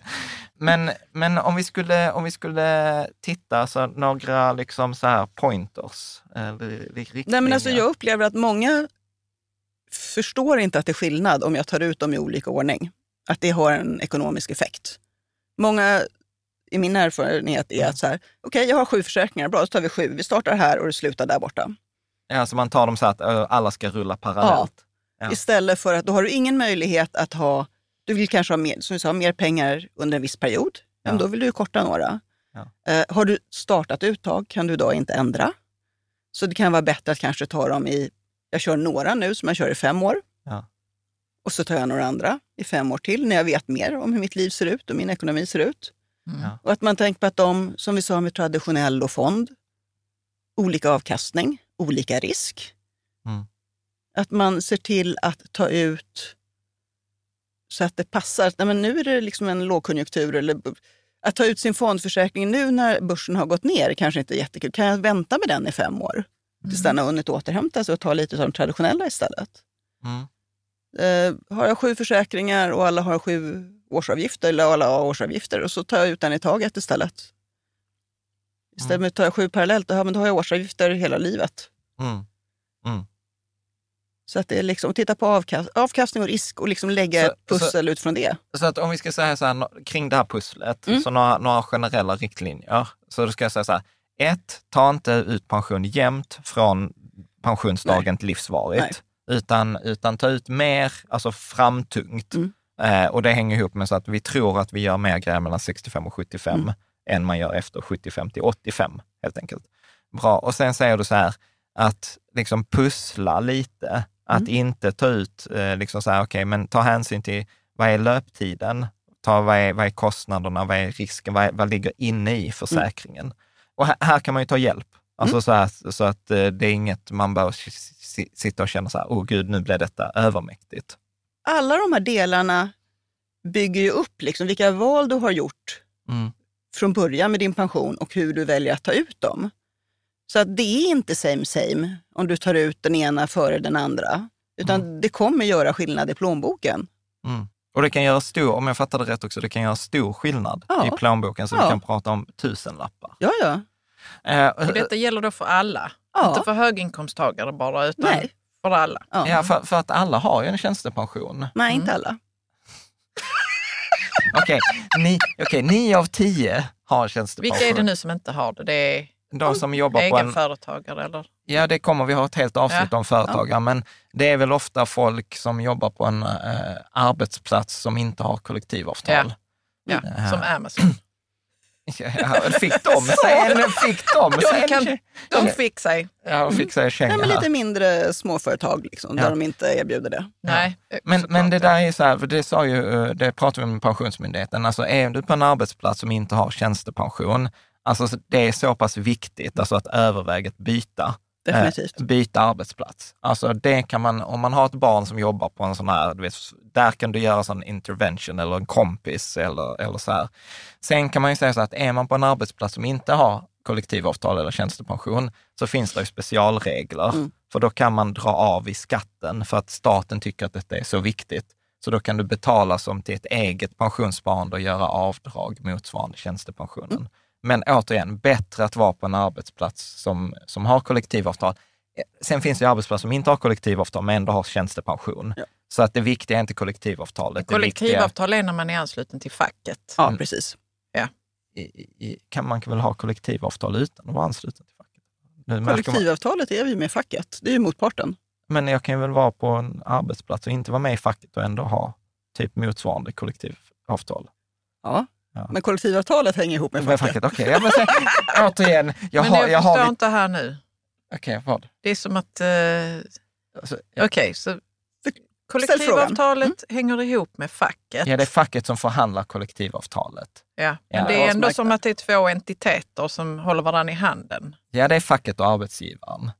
Men, men om, vi skulle, om vi skulle titta, så några liksom så här pointers, eller Nej, men alltså, Jag upplever att många förstår inte att det är skillnad om jag tar ut dem i olika ordning. Att det har en ekonomisk effekt. Många, i min erfarenhet, är att så här, okej, okay, jag har sju försäkringar, bra, så tar vi sju. Vi startar här och det slutar där borta. Ja, så man tar dem så att alla ska rulla parallellt. Ja. Ja. Istället för att då har du ingen möjlighet att ha, du vill kanske ha mer, som du sa, mer pengar under en viss period. Ja. Men då vill du korta några. Eh, har du startat uttag kan du då inte ändra. Så det kan vara bättre att kanske ta dem i, jag kör några nu som jag kör i fem år. Och så tar jag några andra i fem år till när jag vet mer om hur mitt liv ser ut och min ekonomi ser ut. Mm. Och att man tänker på att de, som vi sa med traditionell och fond, olika avkastning, olika risk. Mm. Att man ser till att ta ut så att det passar. Nej, men nu är det liksom en lågkonjunktur. Eller, att ta ut sin fondförsäkring nu när börsen har gått ner kanske inte är jättekul. Kan jag vänta med den i fem år? Tills den har hunnit återhämta sig och ta lite av de traditionella istället. Mm. Eh, har jag sju försäkringar och alla har sju årsavgifter, eller alla har årsavgifter, och så tar jag ut den i taget istället. Istället Mm. för att ta sju parallellt, ja, men då har jag årsavgifter hela livet. Mm. Mm. Så att det är liksom, titta på avkast, avkastning och risk och liksom lägga Så- ett pussel utifrån det. Så att om vi ska säga så här, kring det här pusslet, Mm. så några, några generella riktlinjer. Så då ska jag säga så här, ett, ta inte ut pension jämnt från pensionsdagen till livsvarigt, utan, utan ta ut mer, alltså framtungt. Mm. Eh, och det hänger ihop med så att vi tror att vi gör mer grejer mellan 65 och 75 Mm. än man gör efter 75 till 85, helt enkelt. Bra. Och sen säger du så här, att liksom pussla lite, att Mm. inte ta ut, eh, liksom så här, okej, men ta hänsyn till vad är löptiden? Ta, vad, är, vad är kostnaderna? Vad är risken? Vad, är, vad ligger inne i försäkringen? Och här, här kan man ju ta hjälp. Alltså Mm. så, här, så att eh, det är inget man s- sitta och känna så här, åh gud, nu blev detta övermäktigt. Alla de här delarna bygger ju upp liksom vilka val du har gjort Mm. från början med din pension och hur du väljer att ta ut dem. Så att det är inte same same om du tar ut den ena före den andra. Utan det kommer göra skillnad i plånboken. Mm. Och det kan göra stor, om jag fattar det rätt också, det kan göra stor skillnad Ja. i plånboken, så Ja. vi kan prata om tusenlappar. Ja, ja. Eh, Och detta gäller då för alla, Ja. inte för höginkomsttagare bara, utan Nej. för alla. ja. Ja, för, för att alla har ju en tjänstepension. Nej, Mm. inte alla. Okej, ni, okej, nio av tio har tjänstepension. Vilka är det nu som inte har det? Det är De som jobbar på en... egenföretagare eller? Ja, det kommer vi ha ett helt avsnitt Ja. om företagare, men det är väl ofta folk som jobbar på en eh, arbetsplats som inte har kollektivavtal. Ja, Ja. som Amazon. Ja, fick de sig en, fick de sig kan- De fick sig. ja, de fick sig Nej, men lite mindre småföretag liksom, där Ja. de inte erbjuder det. Nej, Men, såklart. men det där är så här, för det sa ju, eh, det pratade vi med Pensionsmyndigheten, alltså är du på en arbetsplats som inte har tjänstepension, alltså det är så pass viktigt alltså att överväga att byta. Definitivt. Eh, byta arbetsplats. Alltså det kan man, om man har ett barn som jobbar på en sån här, du vet, där kan du göra sån intervention eller en kompis eller, eller så här. Sen kan man ju säga så att är man på en arbetsplats som inte har kollektivavtal eller tjänstepension, så finns det ju specialregler. Mm. För då kan man dra av i skatten för att staten tycker att detta är så viktigt. Så då kan du betala som till ett eget pensionssparande och göra avdrag motsvarande tjänstepensionen. Men återigen, bättre att vara på en arbetsplats som, som har kollektivavtal. Sen finns det ju arbetsplatser som inte har kollektivavtal men ändå har tjänstepension. Ja. Så att det viktiga är inte kollektivavtalet. Viktiga, Kollektivavtal är när man är ansluten till facket. Ja, Mm. precis. i, i, kan man väl ha kollektivavtal utan att vara ansluten till facket? Nu märker man, Kollektivavtalet är vi med facket. Det är ju motparten. men jag kan ju väl vara på en arbetsplats och inte vara med i facket och ändå ha typ motsvarande kollektivavtal. Ja. Ja. Men kollektivavtalet hänger ihop med facket. facket, okej. Ja, men sen, återigen, jag men har... jag, Jag förstår har inte här nu. Okej, vad? Det är som att... Eh, Alltså, Okej, så frågan. kollektivavtalet hänger ihop med facket. ja, det är facket som förhandlar kollektivavtalet. Ja, men Ja, det är ändå som att det är två entiteter som håller varandra i handen. Ja, det är facket och arbetsgivaren.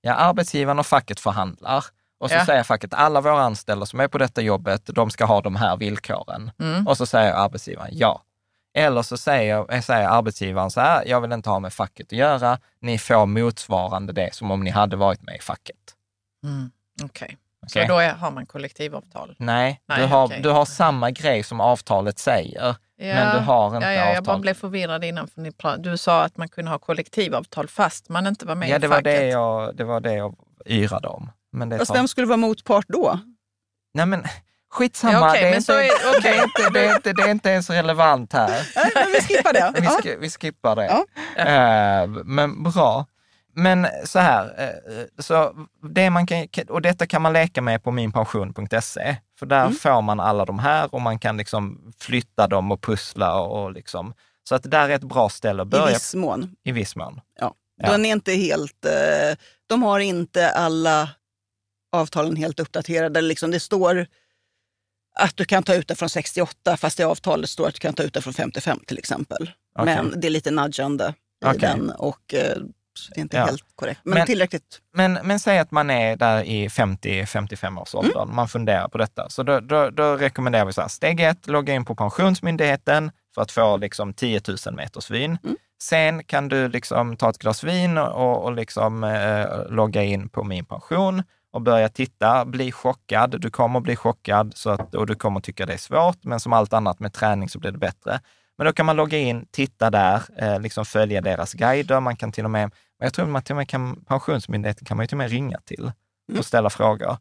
Ja, arbetsgivaren och facket förhandlar. Och så Ja. säger facket, alla våra anställda som är på detta jobbet, de ska ha de här villkoren. Mm. Och så säger arbetsgivaren ja. Eller så säger, säger arbetsgivaren så här, jag vill inte ha med facket att göra, ni får motsvarande det som om ni hade varit med i facket. Mm. Okej, Okej? så då är, har man kollektivavtal? Nej, Nej, du, har, okej. du har samma grej som avtalet säger, men du har inte ja, ja, Jag bara avtal. blev förvirrad innan. För ni du sa att man kunde ha kollektivavtal fast man inte var med Ja, i det var facket. det, jag, det var det jag yrade om. Men det Fast tar... vem skulle vara motpart då? Nej men skitsamma, Ja, det, är inte, så är- okej. det, är inte, det, är inte, det är inte ens relevant här. Nej, vi skippar det. Vi, sk- vi skippar det. Ja. Eh, men bra. Men så här, eh, så det man kan, och detta kan man leka med på minpension.se, för där Mm. får man alla de här och man kan liksom flytta dem och pussla och, liksom, så att det där är ett bra ställe att I börja viss mån. i viss mån. Ja. Ja. Den är inte helt, eh, de har inte alla avtalen helt uppdaterade. Liksom det står att du kan ta ut det från 68 fast i avtalet står att du kan ta ut det från 55 till exempel. Okej. Men det är lite nudgande i Okej. den och eh, det är inte Ja. helt korrekt. Men, Men- tillräckligt. Men, men säg att man är där i 50-55 års åldern, man funderar på detta. Så då, då, då rekommenderar vi så här, steg ett, logga in på Pensionsmyndigheten för att få liksom 10 000 meters vin. Sen kan du liksom ta ett glas vin och, och liksom, eh, logga in på Min pension och börja titta, bli chockad. Du kommer bli chockad så att, och du kommer tycka det är svårt, men som allt annat med träning så blir det bättre. Men då kan man logga in, titta där, eh, liksom följa deras guider. Man kan till och med, jag tror man till och med kan, Pensionsmyndigheten kan man ju till och med ringa till och ställa frågor.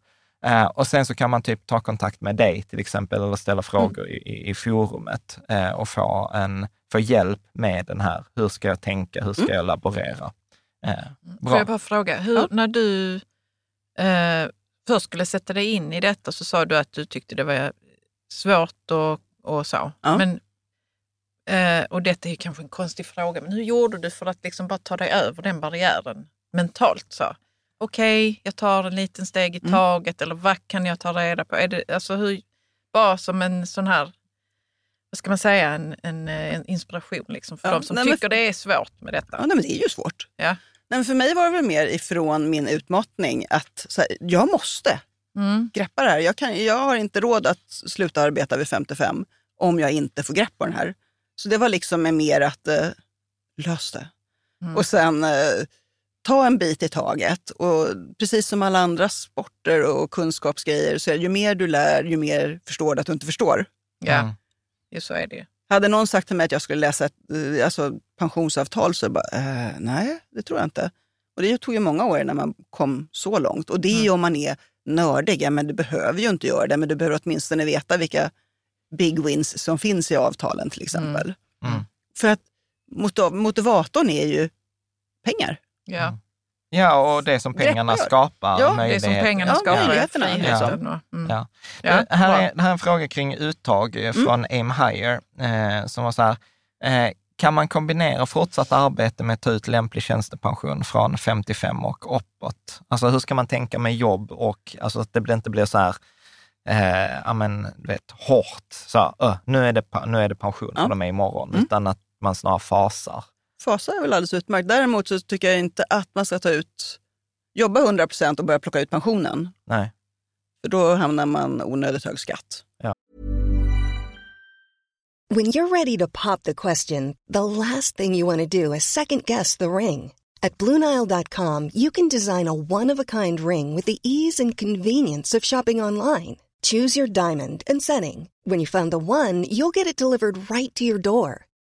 Eh, och sen så kan man typ ta kontakt med dig till exempel eller ställa frågor i, i, i forumet eh, och få, en, få hjälp med den här. Hur ska jag tänka? Hur ska jag laborera? Eh, Får bra. jag bara fråga, hur, när du eh, först skulle sätta dig in i detta så sa du att du tyckte det var svårt och, och så. Ja. Men, eh, och detta är kanske en konstig fråga, men hur gjorde du för att liksom bara ta dig över den barriären mentalt? så? Okej, jag tar en liten steg i Mm. taget eller vad kan jag ta reda på? Är det, alltså hur, bara som en sån här, vad ska man säga, en, en, eh, en inspiration liksom för Ja, de som nej, men- tycker det är svårt med detta. Ja, nej, men det är ju svårt. Ja. Men för mig var det väl mer ifrån min utmattning att så här, jag måste Mm. greppa det här. Jag, kan, jag har inte råd att sluta arbeta vid 55 om jag inte får grepp på den här. Så det var liksom med mer att eh, lös det. Mm. Och sen eh, ta en bit i taget. Och precis som alla andra sporter och kunskapsgrejer så är det, ju mer du lär, ju mer förstår du att du inte förstår. Ja, Mm. ju så är det. Hade någon sagt till mig att jag skulle läsa ett eh, alltså, pensionsavtal så bara, eh, nej, det tror jag inte. Och det tog ju många år när man kom så långt. Och det är ju Mm. om man är nördig, ja, men du behöver ju inte göra det, men du behöver åtminstone veta vilka big wins som finns i avtalen till exempel. Mm. För att motiv- motivatorn är ju pengar. Ja. Ja, och det som pengarna Greppa. skapar. Ja, det Det som pengarna Ja, skapar är möjligheterna, friheten. och- Mm. Ja. Ja, Eh, här, bra. är, här är en fråga kring uttag eh, från Aim Higher eh, som var så här, eh, kan man kombinera fortsatt arbete med att ta ut lämplig tjänstepension från 55 och uppåt? Alltså hur ska man tänka med jobb och alltså att det inte blir så här, eh, ja men du vet, hårt, så här, "Ö, nu, är det, nu är det pension Ja. från och med imorgon, Mm. utan att man snarare fasar. Fasa är väl alldeles utmärkt. Däremot så tycker jag inte att man ska ta ut, jobba 100 procent och börja plocka ut pensionen. Nej. För då hamnar man onödigt hög skatt. When you're ready to pop the question, the last thing you want to do is second guess the ring. At Bluenile.com, you can design a one of a kind ring with the ease and convenience of shopping online. Choose your diamond and setting. When you find the one, you'll get it delivered right to your door.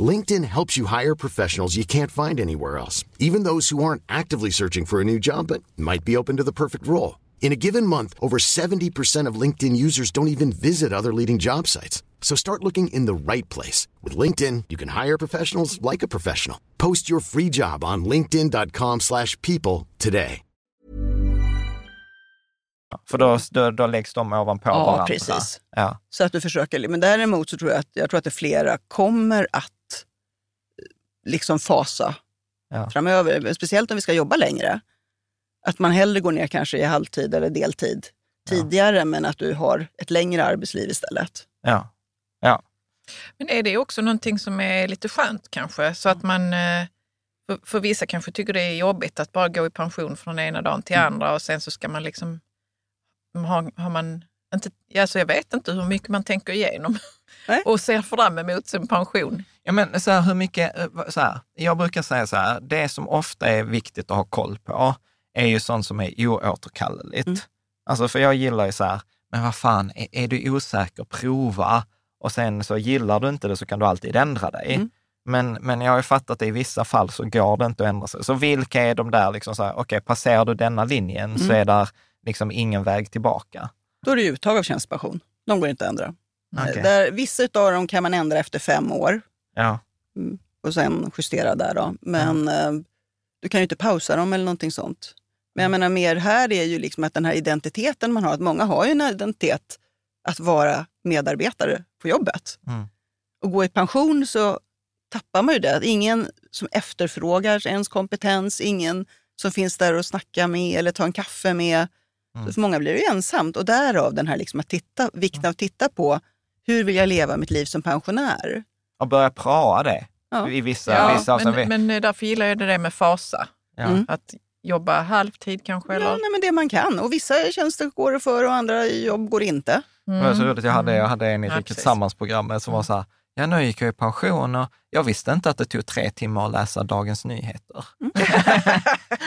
LinkedIn helps you hire professionals you can't find anywhere else, even those who aren't actively searching for a new job but might be open to the perfect role. In a given month, over 70% of LinkedIn users don't even visit other leading job sites. So start looking in the right place. With LinkedIn, you can hire professionals like a professional. Post your free job on linkedin.com slash people today. För då, då, då läggs de ovanpå Ja, varandra. precis. Ja. Så att du försöker, men däremot så tror jag att, jag tror att det flera kommer att liksom fasa Ja. framöver. Speciellt om vi ska jobba längre. Att man hellre går ner kanske i halvtid eller deltid tidigare, men att du har ett längre arbetsliv istället. Ja. ja. Men är det också någonting som är lite skönt kanske? Så att man, eh, för, för vissa kanske tycker det är jobbigt att bara gå i pension från ena dagen till andra och sen så ska man liksom, har, har man inte, alltså jag vet inte hur mycket man tänker igenom Nej. och ser fram emot sin pension. Ja, men så här, hur mycket, eh, så här, jag brukar säga så här, det som ofta är viktigt att ha koll på är ju sånt som är oåterkalleligt. Mm. Alltså för jag gillar ju så här, men vad fan, är, är du osäker, prova. Och sen så gillar du inte det så kan du alltid ändra dig. Mm. Men, men jag har ju fattat att i vissa fall så går det inte att ändra sig. Så vilka är de där, liksom så här, okej, passerar du denna linjen så Mm. är där liksom ingen väg tillbaka. Då är det uttag av tjänstepension. De går inte att ändra. Okej. Där, vissa av dem kan man ändra efter fem år Ja, och sen justera där. Då. Men eh, du kan ju inte pausa dem eller någonting sånt. Men jag menar mer här är ju liksom att den här identiteten man har, att många har ju en identitet att vara medarbetare på jobbet. Mm. Och gå i pension så tappar man ju det. Ingen som efterfrågar ens kompetens, ingen som finns där och snackar med eller tar en kaffe med. Så för många blir det ju ensamt och därav den här liksom att titta, vikten av att titta på hur vill jag leva mitt liv som pensionär? Och börja prata det. Ja. I vissa, Ja, vissa avseenden. men, men eh, därför gillar jag det där med fasa. ja. Mm. Att jobba halvtid kanske. Ja, Eller? nej, men det man kan. Och vissa tjänster går det för och andra jobb går inte. Det var så roligt, jag hade, jag hade en i Ja, Riket precis. Tillsammans-programmet som var så här, ja nu gick jag i pension och jag visste inte att det tog tre timmar att läsa Dagens Nyheter.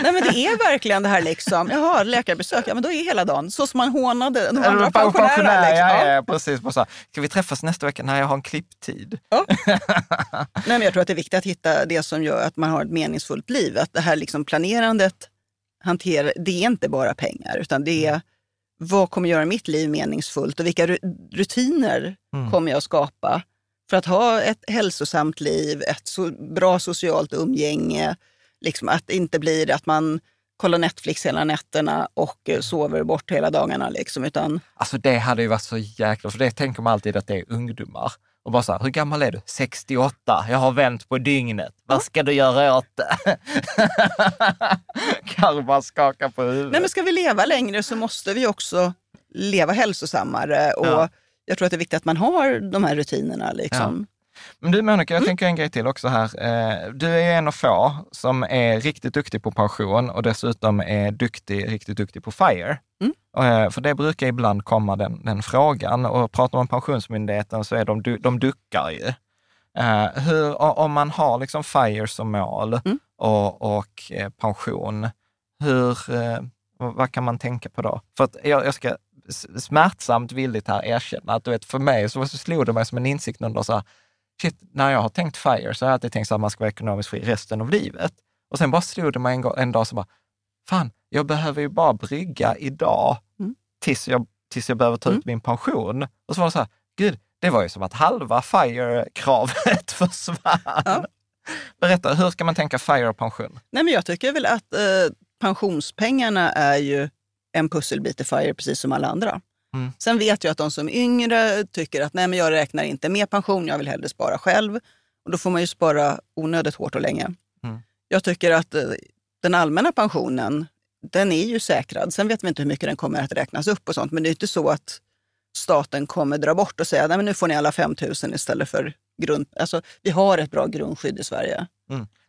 Nej, men det är verkligen det här liksom, jaha, läkarbesök, ja men då är hela dagen. Så som man hånade de andra pensionärerna. pensionär, Liksom. ja, Ja. ja, precis. Bara så här, Ska vi träffas nästa vecka? Nej, jag har en klipptid. Nej, men jag tror att det är viktigt att hitta det som gör att man har ett meningsfullt liv. Att det här liksom planerandet, hantera, det är inte bara pengar, utan det är vad kommer göra mitt liv meningsfullt och vilka ru- rutiner Mm. kommer jag skapa för att ha ett hälsosamt liv, ett så bra socialt umgänge. Liksom att det inte blir att man kollar Netflix hela nätterna och eh, sover bort hela dagarna. Liksom, utan, Alltså det hade ju varit så jäkla, för det tänker man alltid att det är ungdomar. Och bara så här, hur gammal är du? 68. Jag har vänt på dygnet. Vad ska du göra åt det? Karl bara skakar på huvudet. nej, men ska vi leva längre så måste vi också leva hälsosammare. Och Ja. Jag tror att det är viktigt att man har de här rutinerna. Liksom. Men du Monica, Mm. jag tänker en grej till också här. Eh, Du är en av få som är riktigt duktig på pension och dessutom är duktig, riktigt duktig på FIRE. Mm. Eh, För det brukar ibland komma den, den frågan och pratar man Pensionsmyndigheten så är de, de duckar ju. Eh, Hur, om man har liksom FIRE som mål Mm. och, och pension, hur, vad kan man tänka på då? För jag, jag ska smärtsamt villigt här erkänna att du vet, för mig så, så slog det mig som en insikt någon dag så här, shit, när jag har tänkt FIRE så har jag alltid tänkt så att man ska vara ekonomiskt fri resten av livet. Och sen bara slog det mig en, en dag så bara, fan, jag behöver ju bara brygga idag Mm. tills, jag, tills jag behöver ta Mm. ut min pension. Och så var det så här, gud, det var ju som att halva FIRE-kravet försvann. Ja. Berätta, hur ska man tänka FIRE och pension? Nej, men jag tycker väl att eh, pensionspengarna är ju en pusselbit i FIRE precis som alla andra. Mm. Sen vet jag att de som är yngre tycker att nej, men jag räknar inte med pension, jag vill hellre spara själv. Och då får man ju spara onödigt hårt och länge. Mm. Jag tycker att eh, den allmänna pensionen, den är ju säkrad. Sen vet vi inte hur mycket den kommer att räknas upp och sånt, men det är inte så att staten kommer dra bort och säga nej, men nu får ni alla 5 000 istället för grund... Alltså, vi har ett bra grundskydd i Sverige.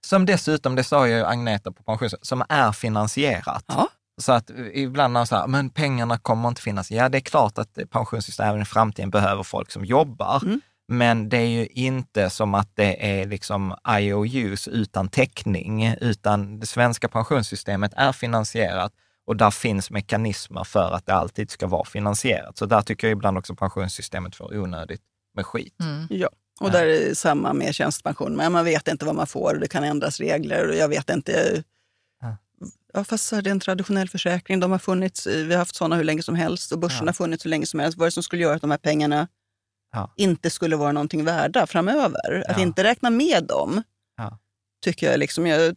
Som dessutom, det sa ju Agneta på pension, som är finansierat. Ja. Så att ibland när man säger, men pengarna kommer inte finnas. Ja, det är klart att pensionssystemet även i framtiden behöver folk som jobbar. Mm. Men det är ju inte som att det är liksom IOUs utan täckning, utan det svenska pensionssystemet är finansierat och där finns mekanismer för att det alltid ska vara finansierat. Så där tycker jag ibland också pensionssystemet får onödigt med skit. Mm. Ja, och där är det samma med tjänstepension. Men man vet inte vad man får och det kan ändras regler och jag vet inte. Ja. Fast så är det en traditionell försäkring. De har funnits, vi har haft sådana hur länge som helst och börsen Ja. har funnits hur länge som helst. Vad är det som skulle göra att de här pengarna Ja. inte skulle vara någonting värda framöver. Att Ja. inte räkna med dem Ja. tycker jag, liksom, jag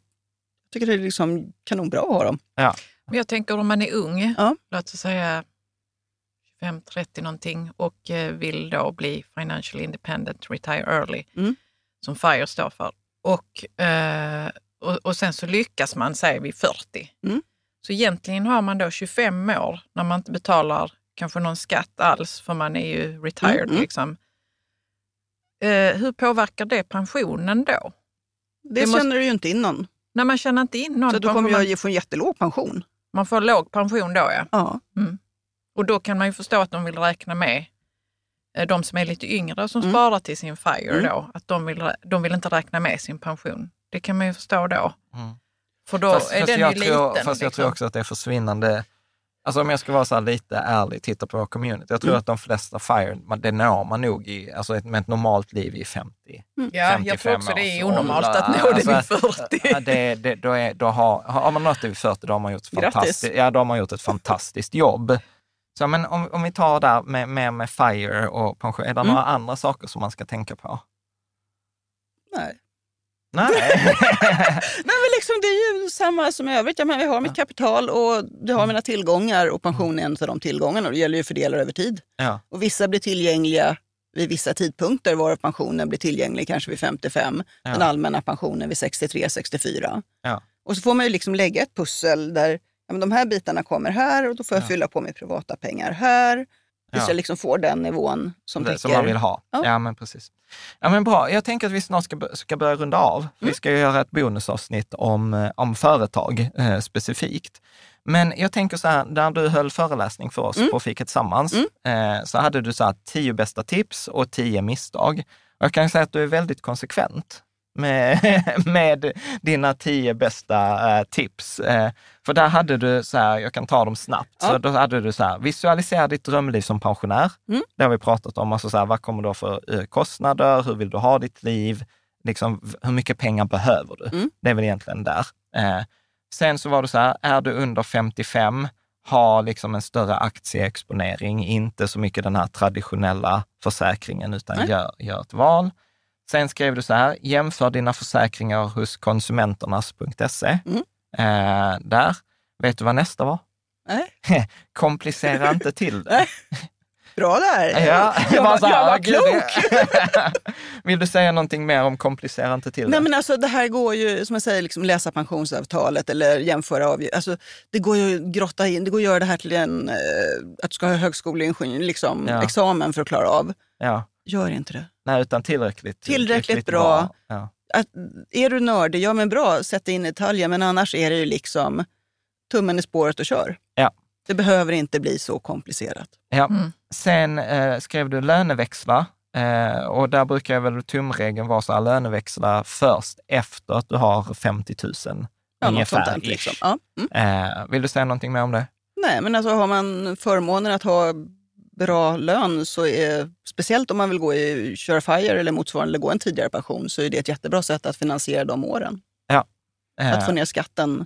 tycker det är liksom kanonbra att ha dem. Ja. Men jag tänker om man är ung, Ja. låt oss säga 25-30 någonting och eh, vill då bli financially independent, retire early, Mm. som FIRE står för. Och, eh, och, och sen så lyckas man, säger vi 40. Mm. Så egentligen har man då 25 år när man inte betalar kanske någon skatt alls, för man är ju retired. Mm, mm. Liksom. Eh, hur påverkar det pensionen då? Det, Det måste- känner du ju inte innan. När man känner inte in någon Så pension, kommer man, ju få en jättelåg pension. man får låg pension då ja. Ja. Och då kan man ju förstå att de vill räkna med eh, de som är lite yngre som Mm. sparar till sin FIRE Mm. då, att de vill, de vill inte räkna med sin pension. Det kan man ju förstå då. Mm. För då fast är fast den jag ju tror, liten. Fast jag liksom. tror också att det är försvinnande. Alltså om jag ska vara så här lite ärlig, titta på vår community. Jag tror Mm. att de flesta FIRE, man- det når man nog i, alltså ett, med ett normalt liv i 50. Ja, jag 55 tror också det är onormalt ålder. att nå det vid Alltså, 40. Ja, det, det, då är, då har, har man nått det vid 40, då har man gjort, fantastiskt, ja, då har man gjort ett fantastiskt jobb. Så, men om, om vi tar där med, med, med FIRE och pension, är det Mm. några andra saker som man ska tänka på? Nej. Nej. Men liksom, det är ju samma som i övrigt. Jag menar, jag har mitt kapital och jag Mm. har mina tillgångar och pension är en av de tillgångarna. Och det gäller ju att fördela över tid. ja, Och vissa blir tillgängliga vid vissa tidpunkter, varav pensionen blir tillgänglig kanske vid 55. Ja. Den allmänna pensionen vid 63, 64. Ja. Och så får man ju liksom lägga ett pussel där ja, men de här bitarna kommer här och då får jag Ja. fylla på med privata pengar här. Tills Ja. jag liksom får den nivån som det, som man vill ha. Ja. Ja. men precis. Ja, men bra. Jag tänker att vi snart ska, ska börja runda av. Vi ska göra ett bonusavsnitt om, eh, om företag eh, specifikt. Men jag tänker så här, när du höll föreläsning för oss på Fika Tillsammans, eh, så hade du så här, tio bästa tips och tio misstag. Och jag kan säga att du är väldigt konsekvent med, med dina tio bästa eh, tips. Eh, för där hade du så här, jag kan ta dem snabbt, så Ja. då hade du så här, visualisera ditt drömliv som pensionär. Mm. Det har vi pratat om, alltså så här, vad kommer du ha för eh, kostnader, hur vill du ha ditt liv, liksom, hur mycket pengar behöver du? Mm. Det är väl egentligen där. Eh, sen så var det så här, är du under 55, ha liksom en större aktieexponering, inte så mycket den här traditionella försäkringen, utan gör, gör ett val. Sen skrev du så här, jämför dina försäkringar hos konsumenternas.se. Mm. Eh, där. Vet du vad nästa var? Nej. Komplicera inte till det. Nej. Bra där! Ja, jag, var, så här, jag var klok! Vill du säga någonting mer om komplicera inte till Nej, det? men alltså, det här går ju, som jag säger, liksom läsa pensionsavtalet eller jämföra av, alltså, Det går ju att grotta in, det går att göra det här till en, eh, att du ska ha högskoleingenjör, liksom, Ja. examen för att klara av. Ja. Gör inte det. Nej, utan tillräckligt, Tillräckligt bra. Ja. Att, är du nördig, ja men bra, sätt in i detaljer, men annars är det ju liksom tummen i spåret och kör. Ja. Det behöver inte bli så komplicerat. Ja. Mm. Sen eh, skrev du löneväxla eh, och där brukar väl tumregeln vara så här, löneväxla först efter att du har 50 000 Ja, ungefär. där, liksom. ja. mm. eh, vill du säga någonting mer om det? Nej, men alltså har man förmånen att ha bra lön, så är, speciellt om man vill gå i köra FIRE eller motsvarande, eller gå en tidigare pension, så är det ett jättebra sätt att finansiera de åren. Eh, Att få ner skatten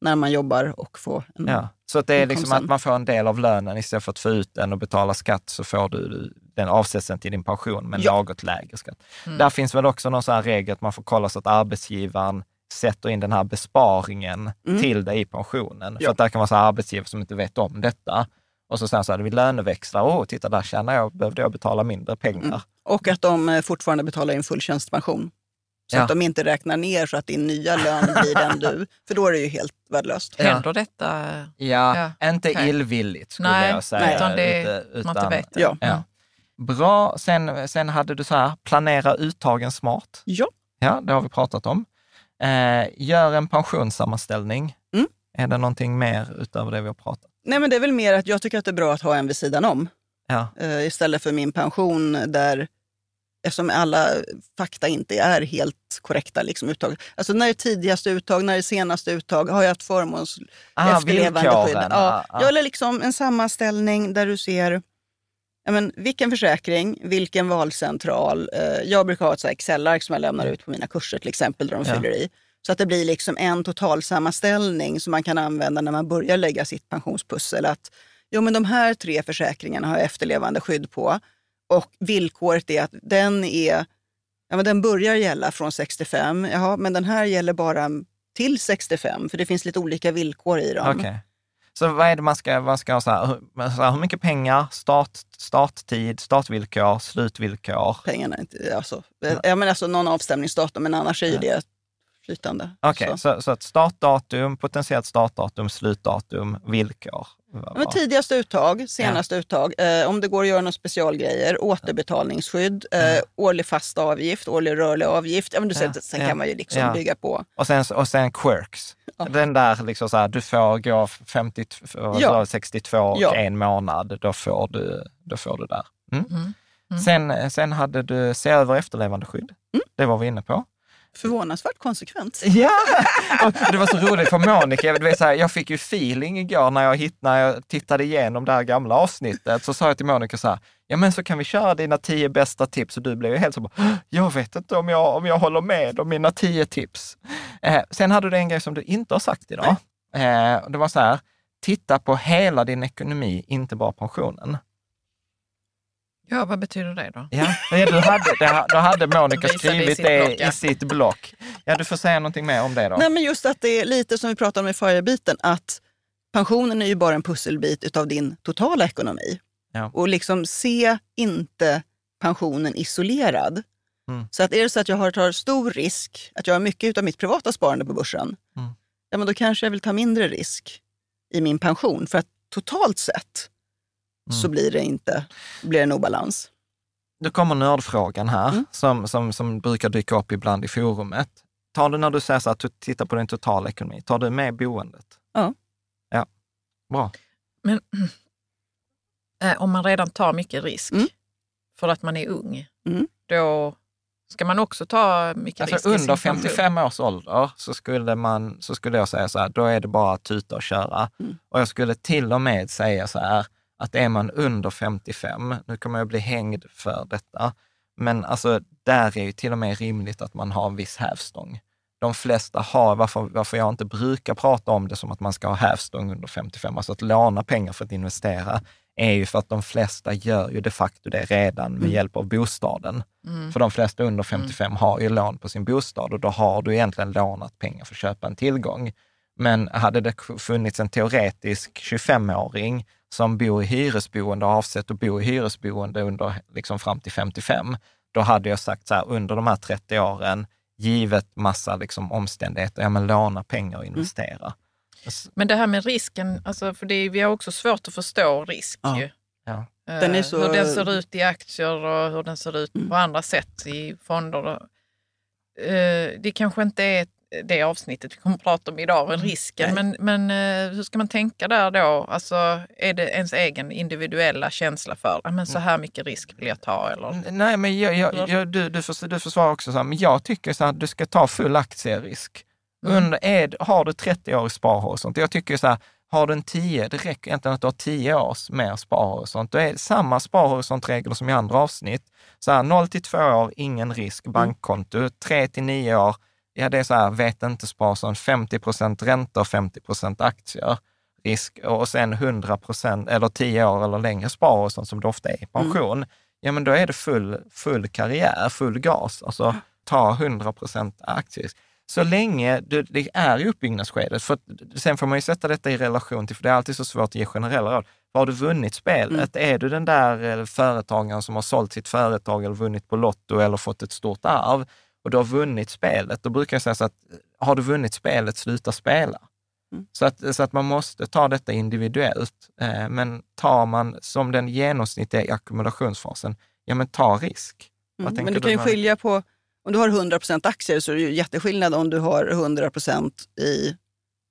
när man jobbar och få en... Ja. Så att det är liksom att man får en del av lönen istället för att få ut den och betala skatt så får du den avsätts till din pension med Ja. något lägre skatt. Mm. Där finns väl också någon sån här regel att man får kolla så att arbetsgivaren sätter in den här besparingen Mm. till dig i pensionen. För Ja. att där kan vara så arbetsgivare som inte vet om detta. Och så sen så hade vi löneväxlar. Åh, titta där tjänar jag, behövde jag betala mindre pengar. Mm. Och att de eh, fortfarande betalar in full tjänstepension. Så Ja. att de inte räknar ner så att din nya lön blir den du... För då är det ju helt värdelöst. Ja. Händer detta? Ja, Ja, inte okej. illvilligt skulle Nej, jag säga. utan det- Ute- man inte vet. Ja. Ja. Bra. Sen, sen hade du så här, planera uttagen smart. Ja. Ja, det har vi pratat om. Eh, gör en pensionssammanställning. Mm. Är det någonting mer utöver det vi har pratat? Nej, men det är väl mer att jag tycker att det är bra att ha en vid sidan om. Ja, eh, istället för min pension där eftersom alla fakta inte är helt korrekta liksom, uttag. Alltså när är tidigaste uttag, när är senaste uttag? Har jag haft förmåns ah, efterlevandeskydd? Ja, Ah, ah. Jag liksom en sammanställning där du ser ja, men, vilken försäkring, vilken valcentral. Eh, jag brukar ha ett Excel-ark som jag lämnar ut på mina kurser till exempel, där de Ja. fyller i. Så att det blir liksom en totalsammanställning som man kan använda när man börjar lägga sitt pensionspussel. Att jo, men de här tre försäkringarna har jag efterlevandeskydd på. Och villkoret är att den, är, ja, men den börjar gälla från 65, Jaha, men den här gäller bara till 65, för det finns lite olika villkor i dem. Okej. Så vad är det man ska, man ska ha? Så här, hur, så här, hur mycket pengar, start, starttid, startvillkor, slutvillkor? Pengarna inte, alltså, ja, men alltså någon avstämningsdatum, men annars är ju det flytande. Okej, Så. så, så att startdatum, potentiellt startdatum, slutdatum, villkor. Ja, men tidigast uttag, senast uttag, eh, om det går att göra några specialgrejer, återbetalningsskydd, eh, årlig fast avgift, årlig rörlig avgift. Ja, men du ser, Ja, sen ja, kan man ju liksom ja. bygga på. Och sen, och sen quirks. Den där liksom så här, du får gå 50, Ja. 62 och Ja. en månad, då får du, då får du där. Mm. Mm. Mm. Sen, sen hade du se över efterlevandeskydd. Mm. Det var vi inne på. Förvånansvärt konsekvent. Ja! Det var så roligt för Monica, vet, så här, jag fick ju feeling igår när jag, hitt, när jag tittade igenom det här gamla avsnittet. Så sa jag till Monica så här, ja men så kan vi köra dina tio bästa tips. Och du blev ju helt så bara, jag vet inte om jag, om jag håller med om mina tio tips. Eh, sen hade du en grej som du inte har sagt idag. Eh, det var så här, titta på hela din ekonomi, inte bara pensionen. Ja, vad betyder det då? Ja, ja du hade, det, då hade Monica Visade i skrivit sitt det block, ja. i sitt block. Ja, du får säga någonting mer om det då. Nej, men just att det är lite som vi pratade om i förra biten, att pensionen är ju bara en pusselbit utav din totala ekonomi. Ja. Och liksom se inte pensionen isolerad. Mm. Så att är det så att jag har, tar stor risk, att jag har mycket av mitt privata sparande på börsen, Mm. ja, men då kanske jag vill ta mindre risk i min pension. För att totalt sett Mm. så blir det inte blir det en obalans. Nu kommer nördfrågan här, Mm. som, som, som brukar dyka upp ibland i forumet. Tar du när du säger så att du tittar på din totala ekonomi, tar du med boendet? Ja. Ja, bra. Men eh, om man redan tar mycket risk Mm. för att man är ung, Mm. då ska man också ta mycket risk Alltså i under sin pension. 55 års ålder så skulle, man, så skulle jag säga så här, då är det bara att tuta och köra. Mm. Och jag skulle till och med säga så här, att är man under 55, nu kommer jag bli hängd för detta, men alltså där är ju till och med rimligt att man har en viss hävstång. De flesta har, varför, varför jag inte brukar prata om det som att man ska ha hävstång under 55, alltså att låna pengar för att investera, är ju för att de flesta gör ju de facto det redan med Mm. hjälp av bostaden. Mm. För de flesta under 55 har ju lån på sin bostad och då har du egentligen lånat pengar för att köpa en tillgång. Men hade det funnits en teoretisk 25-åring som bor i hyresboende och avsett att bo i hyresboende under, liksom fram till 55, då hade jag sagt så här, under de här 30 åren, givet massa liksom omständigheter, ja men låna pengar och investera. Alltså, Men det här med risken, alltså, för det är, vi har också svårt att förstå risk. Ja. Ju. Ja. Eh, Den är så- Hur den ser ut i aktier och hur den ser ut Mm. på andra sätt i fonder. Eh, Det kanske inte är det avsnittet vi kommer att prata om idag, Mm. risken. Men, men eh, hur ska man tänka där då? Alltså, är det ens egen individuella känsla för Mm. så här mycket risk vill jag ta? Eller? Nej, men jag, jag, jag, du, du, förs, du försvarar också så här, men jag tycker så här, att du ska ta full aktierisk. Mm. Under, är, har du 30 år i sparhorisont, jag tycker så här, har du en 10, det räcker egentligen att du har 10 års mer sparhorisont. Då är det samma sparhorisontregler som i andra avsnitt. Så här, 0 till 2 år, ingen risk, bankkonto. 3 till 9 år, ja det är så här, vet inte sparhorisont, 50 procent ränta och 50 procent aktier. Risk. Och sen 100 procent, eller 10 år eller längre sparhorisont som det ofta är i pension. Ja, men då är det full, full karriär, full gas. Alltså ta 100 procent aktierisk. Så länge du, det är i uppbyggnadsskedet, för sen får man ju sätta detta i relation till, för det är alltid så svårt att ge generella råd. Har du vunnit spelet? Är du den där eh, företagaren som har sålt sitt företag eller vunnit på Lotto eller fått ett stort arv och du har vunnit spelet, då brukar jag säga så att har du vunnit spelet, sluta spela. Mm. Så, att, så att man måste ta detta individuellt. Eh, men tar man som den genomsnittliga i ackumulationsfasen, ja men ta risk. Mm. Men du kan ju skilja på, om du har 100% aktier så är det ju jätteskillnad om du har 100% i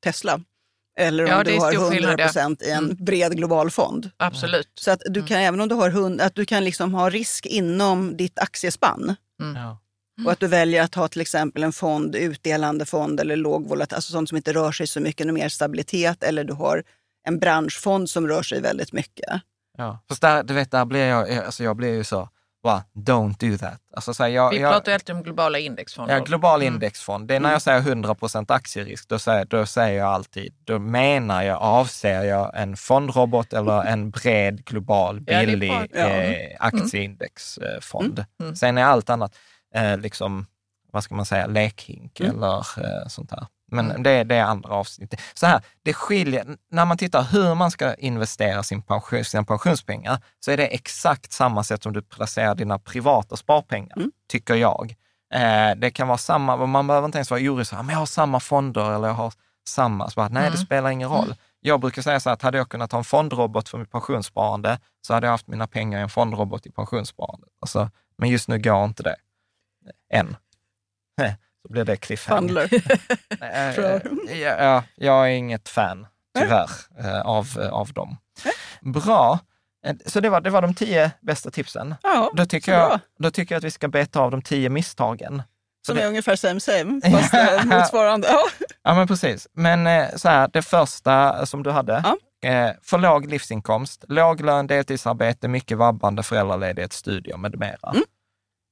Tesla. Eller om Ja, du har stor 100 skillnad, ja. i en Mm. bred global fond. Absolut. Så att du kan, även om du har 100, att du kan liksom ha risk inom ditt aktiespann. Ja. Och att du väljer att ha till exempel en fond, utdelande fond eller låg volatil, alltså sånt som inte rör sig så mycket, mer stabilitet. Eller du har en branschfond som rör sig väldigt mycket. Ja. Fast där, du vet, där blir jag, alltså jag blir ju så, bara, don't do that. Alltså, så här, jag, Vi jag, pratar ju alltid om globala indexfonder. Ja, global Mm. indexfond. Det är när jag säger 100% aktierisk, då säger, då säger jag alltid, då menar jag, avser jag en fondrobot eller en bred, global, det är billig bra. Ja. eh, aktieindexfond. Mm. Sen är allt annat, eh, liksom, vad ska man säga, lekhink Mm. eller eh, sånt här. Men det, det är andra avsnitt. Så här, det skiljer, när man tittar hur man ska investera sin pension, sina pensionspengar, så är det exakt samma sätt som du placerar dina privata sparpengar, Mm. tycker jag. Eh, det kan vara samma, man behöver inte ens vara orolig, så här, men jag har samma fonder eller jag har samma. Så bara, nej, det Mm. spelar ingen roll. Jag brukar säga så här, att hade jag kunnat ha en fondrobot för mitt pensionssparande, så hade jag haft mina pengar i en fondrobot i pensionssparandet. Alltså, men just nu går inte det. Än. Så blir det cliffhanger. Eh, ja, ja, jag är inget fan, tyvärr, eh, av, eh, av dem. Bra. Så det var, det var de tio bästa tipsen. Ja, Då tycker, jag, bra. då tycker jag att vi ska beta av de tio misstagen. Som det- är ungefär same same, fast motsvarande. Ja. Ja, men precis. Men så här, det första som du hade, Ja. för låg livsinkomst, låg lön, deltidsarbete, mycket vabbande, föräldraledighet, studier med mera. Mm.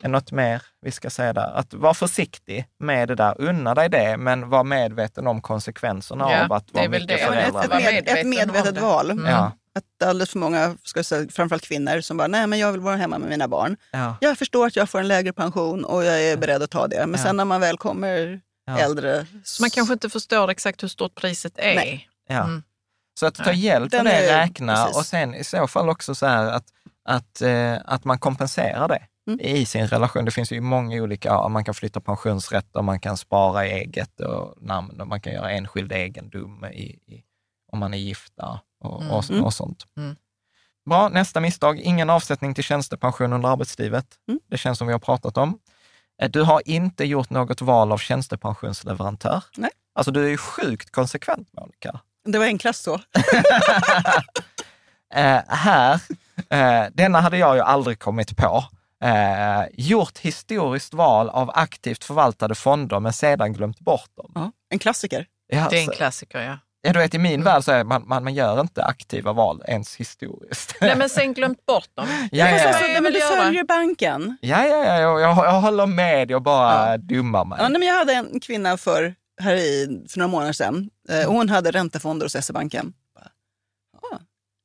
Är något mer vi ska säga där? Att vara försiktig med det där, unna dig det, men var medveten om konsekvenserna Ja, av att det vara mycket det. Förälder. ett, ett, med, ett medvetet det. val. Mm. Ja, Att alldeles för många, ska jag säga, framförallt kvinnor, som bara, nej men jag vill vara hemma med mina barn. ja, Jag förstår att jag får en lägre pension och jag är beredd att ta det. Men Ja. sen när man väl kommer Ja. äldre... Så man kanske inte förstår exakt hur stort priset är. Nej. ja. Mm. Så att ta hjälp med Den det, är- räkna precis. och sen i så fall också så här att, att, eh, att man kompenserar det Mm. i sin relation. Det finns ju många olika, man kan flytta pensionsrätter, man kan spara eget och namn och man kan göra enskild egendom i, i, om man är gifta och, Mm. och, Mm. och sånt. Mm. Bra, nästa misstag, ingen avsättning till tjänstepension under arbetslivet. Mm. Det känns som vi har pratat om. Eh, Du har inte gjort något val av tjänstepensionsleverantör. Nej. Alltså du är ju sjukt konsekvent, Monica. Det var enklast så. Eh, här, eh, denna hade jag ju aldrig kommit på. Eh, gjort historiskt val av aktivt förvaltade fonder men sedan glömt bort dem. Ja, en klassiker. Ja, Det är en så- klassiker, ja. ja, du vet, I min värld så är man, man, man gör inte aktiva val ens historiskt. Nej, men sen glömt bort dem. Ja, ja, alltså, ja. jag nej, men du följer banken. ja, ja, ja jag, jag, jag håller med, jag bara Ja. dummar mig. Ja, nej, men jag hade en kvinna för, här i, för några månader sedan. Eh, och hon hade räntefonder hos SE-banken. Ja,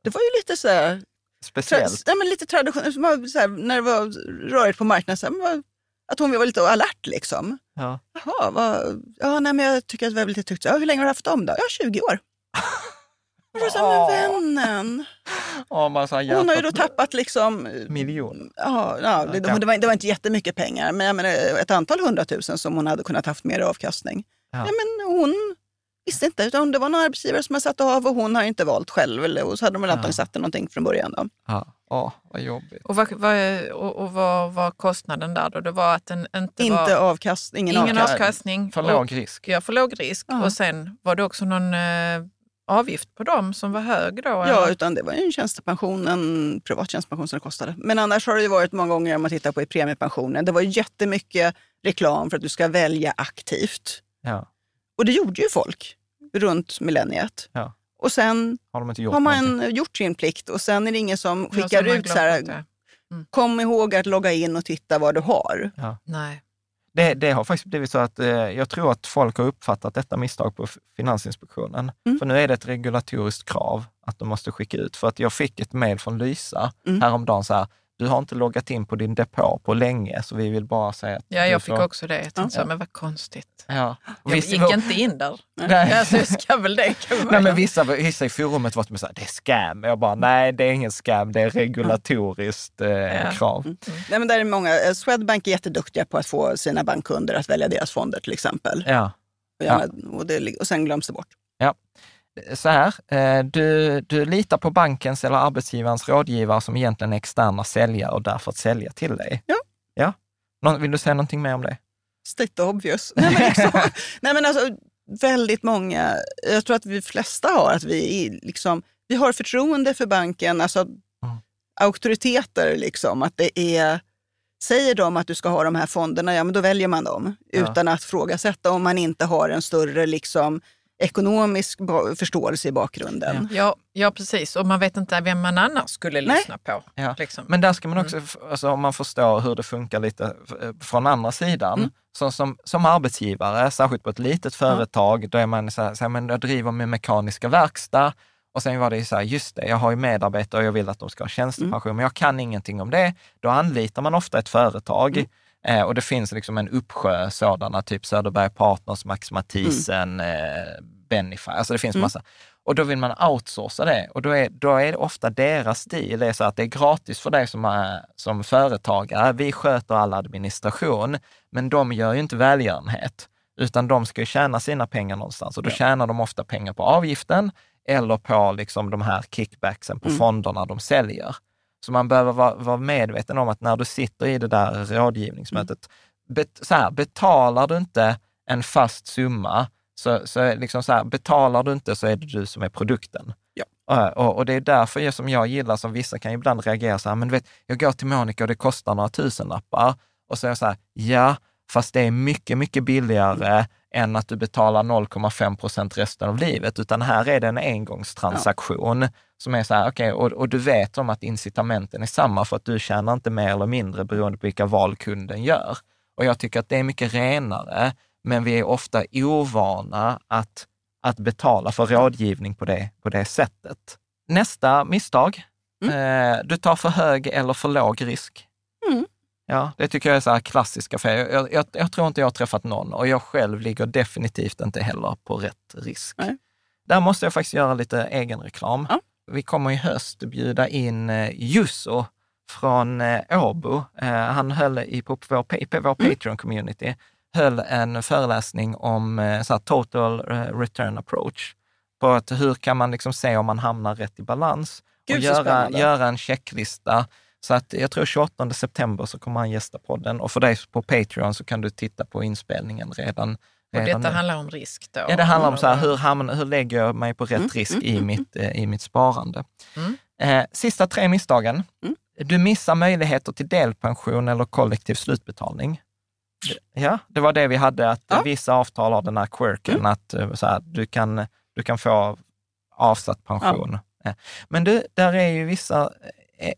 det var ju lite så här, Speciellt. ja, men lite traditionellt, var så här, när det var rörigt på marknaden. Så här, var- att hon var lite alert liksom. Ja. Jaha, vad, ja, nej, men jag tycker att det var lite tryggt. Ja, hur länge har du haft dem då? Ja, 20 år. Och då sa jag, men vännen. Ja, man så här Hon har ju då tappat liksom... Miljoner. Ja, ja det, det, var, det var inte jättemycket pengar, men jag menar, ett antal hundratusen som hon hade kunnat haft mer avkastning. Ja. Ja. men hon visste inte, utan det var någon arbetsgivare som har satt av och hon har inte valt själv. Eller, och så hade de väl Ja. antagligen satt någonting från början. Då. Ja, Åh, vad jobbigt. Och vad, vad, och, och vad var kostnaden där då? Det var att den inte, Inte var... avkast, ingen, ingen avkastning. avkastning. För låg risk. Ja, för låg risk. Ja. Och sen var det också någon eh, avgift på dem som var hög då? Ja, eller? utan det var ju en tjänstepension, en privat tjänstepension som det kostade. Men annars har det ju varit många gånger om man tittar på i premiepensionen. Det var ju jättemycket reklam för att du ska välja aktivt. Ja. Och det gjorde ju folk runt millenniet. Ja. Och sen Har gjort har man någonting? gjort sin plikt och sen är det ingen som Ja, skickar ut så här, bort det. kom ihåg att logga in och titta vad du har. Nej. Det, det har faktiskt blivit så att eh, jag tror att folk har uppfattat detta misstag på Finansinspektionen. Mm. För nu är det ett regulatoriskt krav att de måste skicka ut. För att jag fick ett mejl från Lysa Mm. häromdagen så här, du har inte loggat in på din depå på länge, så vi vill bara säga att Ja, jag fick får... också det. Jag tänkte så, Ja. men vad konstigt. Ja. Jag Visst- gick inte in där. Nej. Alltså, jag ska väl det. Nej, men vissa, vissa i forumet var med så här, det är scam. Jag bara, nej det är ingen scam, det är regulatoriskt eh, Ja. krav. Mm. Nej, men där är många, eh, Swedbank är jätteduktiga på att få sina bankkunder att välja deras fonder till exempel. Ja. Och, gärna, och, det, och sen glöms det bort. Så här, eh, du, du litar på bankens eller arbetsgivarens rådgivare som egentligen är externa säljare och därför att sälja till dig. Ja. ja. Nå- Vill du säga någonting mer om det? State obvious. Nej, men liksom, nej, men alltså, väldigt många, jag tror att vi flesta har, att vi, liksom, vi har förtroende för banken, alltså auktoriteter, liksom, att det är, säger de att du ska ha de här fonderna, ja men då väljer man dem Ja. utan att frågasätta om man inte har en större liksom, ekonomisk förståelse i bakgrunden. Ja, ja, precis. Och man vet inte vem man annars skulle Nej. lyssna på. Ja. Liksom. Men där ska man också, f- alltså, om man förstår hur det funkar lite eh, från andra sidan, Mm. så som, som arbetsgivare, särskilt på ett litet företag, då är man så här, så här, men jag driver med mekaniska verkstad och sen var det ju så här, just det, jag har ju medarbetare och jag vill att de ska ha tjänstepension, men jag kan ingenting om det. Då anlitar man ofta ett företag eh, och det finns liksom en uppsjö sådana, typ Söderberg Partners, Max Mathisen, eh, Benify, alltså det finns massa. Och då vill man outsourca det och då är, då är det ofta deras stil, det är så att det är gratis för dig som, är, som företagare, vi sköter all administration, men de gör ju inte välgörenhet, utan de ska ju tjäna sina pengar någonstans. Och då tjänar de ofta pengar på avgiften eller på liksom de här kickbacksen på fonderna de säljer. Så man behöver vara, vara medveten om att när du sitter i det där rådgivningsmötet, bet, så här, betalar du inte en fast summa, så, så liksom så här, betalar du inte så är det du som är produkten. Ja. Och, och, och det är därför jag, som jag gillar, som vissa kan ibland reagera så här, men du vet, jag går till Monica och det kostar några tusenlappar. Och så är jag så här, ja, fast det är mycket, mycket billigare än att du betalar 0,5 procent resten av livet, utan här är det en engångstransaktion som är så här, okej, och, och du vet om att incitamenten är samma för att du tjänar inte mer eller mindre beroende på vilka val kunden gör. Och jag tycker att det är mycket renare, men vi är ofta ovana att, att betala för rådgivning på det, på det sättet. Nästa misstag, eh, du tar för hög eller för låg risk. Ja, det tycker jag är så här klassiska fel. Jag, jag, jag tror inte jag har träffat någon och jag själv ligger definitivt inte heller på rätt risk. Nej. Där måste jag faktiskt göra lite egen reklam. Ja. Vi kommer i höst bjuda in eh, Jusso från eh, Åbo. Eh, han höll i, på vår, på vår Mm. Patreon-community höll en föreläsning om så här, total return approach. På att hur kan man liksom se om man hamnar rätt i balans Gud, och göra, göra en checklista. Så att jag tror 28 september så kommer han gästa podden och för dig på Patreon så kan du titta på inspelningen redan. och redan detta nu. handlar om risk då? Ja, det handlar om så här, hur, hamnar, hur lägger jag mig på rätt Mm, risk mm, i, mm, mitt, eh, i mitt sparande? Mm. Eh, sista tre misstagen. Mm. Du missar möjligheter till delpension eller kollektiv slutbetalning. Ja, det var det vi hade, att Ja. vissa avtal har den här quirken, Mm. att eh, så här, du, kan, du kan få avsatt pension. Eh, Men du, där är ju vissa,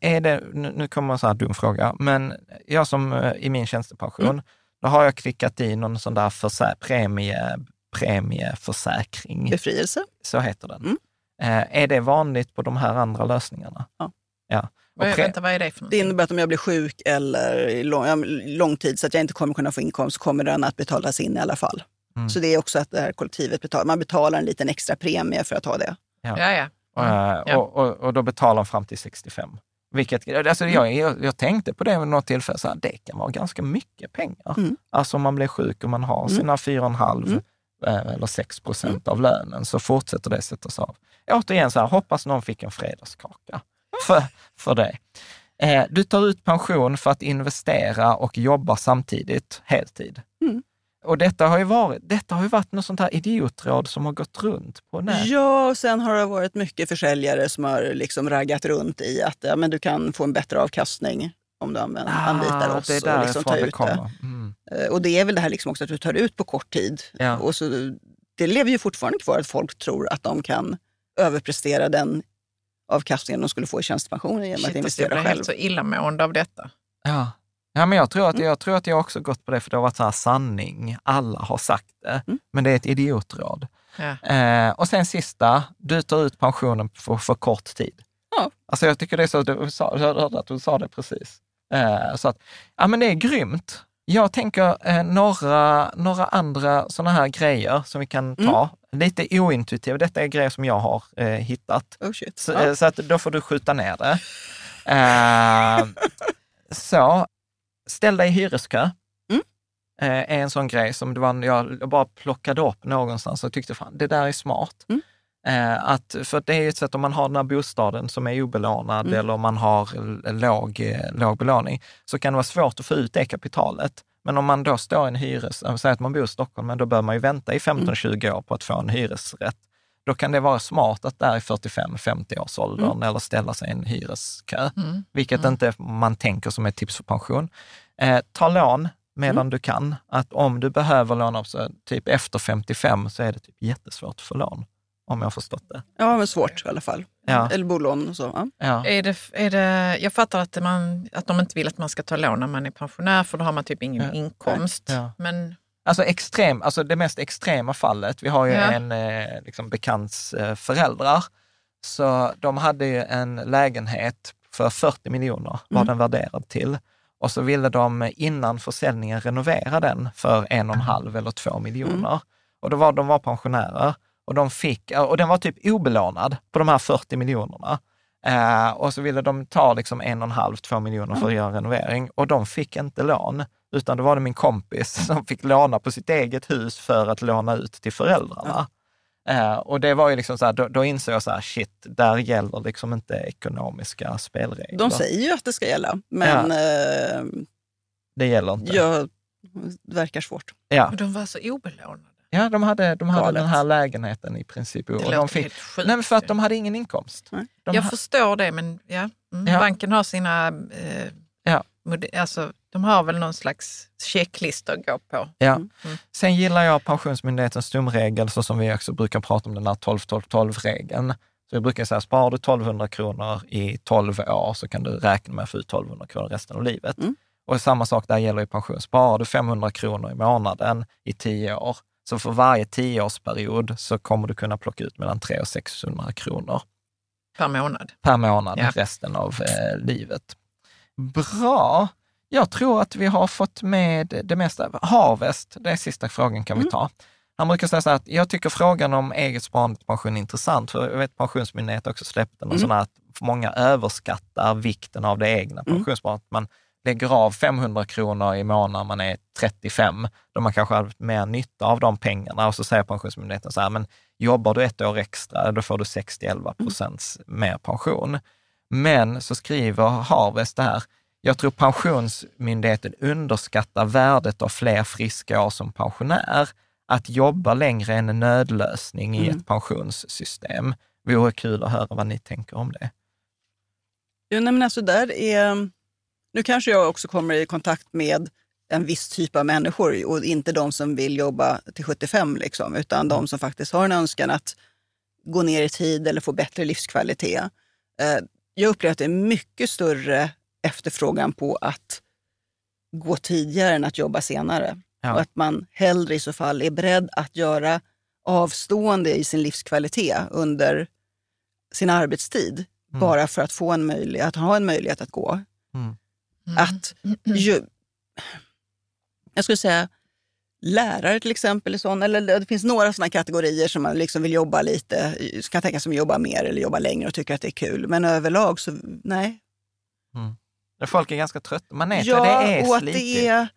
är- det, nu kommer en så här dum fråga, men jag som eh, i min tjänstepension, Mm. då har jag klickat i någon sån där försä- premie, premieförsäkring, Befrielse. så heter den. Mm. Eh, är det vanligt på de här andra lösningarna? Ja. ja. Och pre- vänta, vad är det för Det någonting? innebär att om jag blir sjuk eller i lång, lång tid så att jag inte kommer kunna få inkomst så kommer den att betalas in i alla fall. Mm. Så det är också att det här kollektivet betalar, man betalar en liten extra premie för att ha det. Ja, ja. Ja. och, och, och då betalar de fram till 65. Vilket, alltså jag, jag, jag tänkte på det vid något tillfälle, så här, det kan vara ganska mycket pengar. Mm. Alltså om man blir sjuk och man har Mm. sina 4,5 Mm. eh, eller 6 procent av lönen, så fortsätter det sättas av. Återigen, så här, hoppas någon fick en fredagskaka för, för det. Eh, du tar ut pension för att investera och jobba samtidigt, heltid. Mm. Och detta har ju varit, detta har ju varit något sånt här idiotråd som har gått runt på nätet. Ja, och sen har det varit mycket försäljare som har liksom raggat runt i att ja, men du kan få en bättre avkastning om du använder, anlitar oss Ah, det och liksom tar det ut det. Mm. Eh, Och det är väl det här liksom också att du tar ut på kort tid. Ja. Och så, det lever ju fortfarande kvar att folk tror att de kan överprestera den avkastningen de skulle få i tjänstepensionen genom Shit, att alltså, jag investera blir själv. helt så illamående av detta. Ja. Ja, men jag tror, att, Mm. jag tror att jag också gått på det, för det har varit så här sanning. Alla har sagt det, Mm. men det är ett idiotråd. Ja. Eh, och sen sista, du tar ut pensionen för, för kort tid. Ja. Alltså jag tycker det är så, du sa, jag hörde att du sa det precis. Eh, så att, ja men det är grymt. Jag tänker eh, några, några andra sådana här grejer som vi kan ta. Lite ointuitiva, detta är grejer som jag har eh, hittat. Oh. Så, Ja. eh, så att då får du skjuta ner det. Eh, så, ställ dig i hyreskö. Mm. Eh, är en sån grej som det var, jag bara plockade upp någonstans och tyckte fan, det där är smart. Mm. Eh, att, för det är ju ett sätt om man har den här bostaden som är obelånad Mm. eller om man har låg, eh, låg belåning, så kan det vara svårt att få ut det kapitalet. Men om man då står i en hyres, säg att man bor i Stockholm, men då bör man ju vänta i 15-20 år på att få en hyresrätt. Då kan det vara smart att där i 45-50 års åldern eller ställa sig i en hyreskö, Mm. vilket inte man tänker som ett tips för pension. Eh, ta lån medan Mm. du kan. Att om du behöver låna så typ efter 55 så är det typ jättesvårt att få lån. Om jag har förstått det. Ja, men svårt i alla fall. Ja. Eller bolån och så. Ja. Ja. Är det, är det, jag fattar att, man, att de inte vill att man ska ta lån när man är pensionär för då har man typ ingen Ja. inkomst. Ja. Men Alltså, extrem, alltså det mest extrema fallet, vi har ju Ja. en eh, liksom bekants eh, föräldrar, så de hade ju en lägenhet för 40 miljoner, var Mm. den värderad till. Och så ville de innan försäljningen renovera den för en och en halv eller två miljoner. Och då var de var pensionärer och de fick, och den var typ obelånad på de här 40 miljonerna. Eh, och så ville de ta liksom en och en halv, två miljoner för att göra en renovering och de fick inte lån, utan då var det min kompis som fick låna på sitt eget hus för att låna ut till föräldrarna. Eh, och det var ju liksom så här, då, då insåg jag så här, shit, där gäller liksom inte ekonomiska spelregler. De säger ju att det ska gälla, men eh, Det gäller inte. ja, det verkar svårt. Ja, de var så obelånade. ja de hade, de hade Galet. den här lägenheten i princip. Det Och låter de fick, helt sjukt. nej, men för att de hade ingen inkomst. De jag ha- förstår det, men ja. Mm. Ja. Banken har sina... Eh, Ja. Alltså, de har väl någon slags checklista att gå på. Ja. Mm. Sen gillar jag Pensionsmyndighetens stumregel, så som vi också brukar prata om den där 12-12-12-regeln. Så jag brukar säga, sparar du 1200 kronor i 12 år så kan du räkna med att få ut 1200 kronor resten av livet. Mm. Och samma sak där gäller i pension. Sparar du 500 kronor i månaden i 10 år, så för varje 10-årsperiod så kommer du kunna plocka ut mellan 300 och 600 kronor Per månad. per månad Ja. resten av eh, livet. Bra. Jag tror att vi har fått med det mesta. Harvest, det är sista frågan kan vi ta. Han brukar säga så här att jag tycker frågan om eget sparande till pension är intressant. För jag vet Pensionsmyndigheten också släppte någon sån här att många överskattar vikten av det egna pensionssparandet. Man lägger av 500 kronor i månaden när man är 35, då man kanske har mer nytta av de pengarna. Och så säger Pensionsmyndigheten så här, men jobbar du ett år extra, då får du 60-11 procents mer pension. Men så skriver Harvest det här, jag tror Pensionsmyndigheten underskattar värdet av fler friska år som pensionär. Att jobba längre är en nödlösning i ett pensionssystem. Vore kul att höra vad ni tänker om det. Ja, nej, men alltså där är, nu kanske jag också kommer i kontakt med en viss typ av människor och inte de som vill jobba till 75, liksom, utan de som faktiskt har en önskan att gå ner i tid eller få bättre livskvalitet. Eh, Jag upplever att det är mycket större efterfrågan på att gå tidigare än att jobba senare. Ja. Och att man hellre i så fall är beredd att göra avstående i sin livskvalitet under sin arbetstid. Bara för att få en möjlighet, att ha en möjlighet att gå. Mm. Att ju, jag skulle säga lärare till exempel, sån, eller det finns några sådana kategorier som man liksom vill jobba lite, kan tänka sig att jobba mer eller jobba längre och tycker att det är kul. Men överlag så nej. Folk är ganska trötta, man är Ja, det är och att slitigt. det är...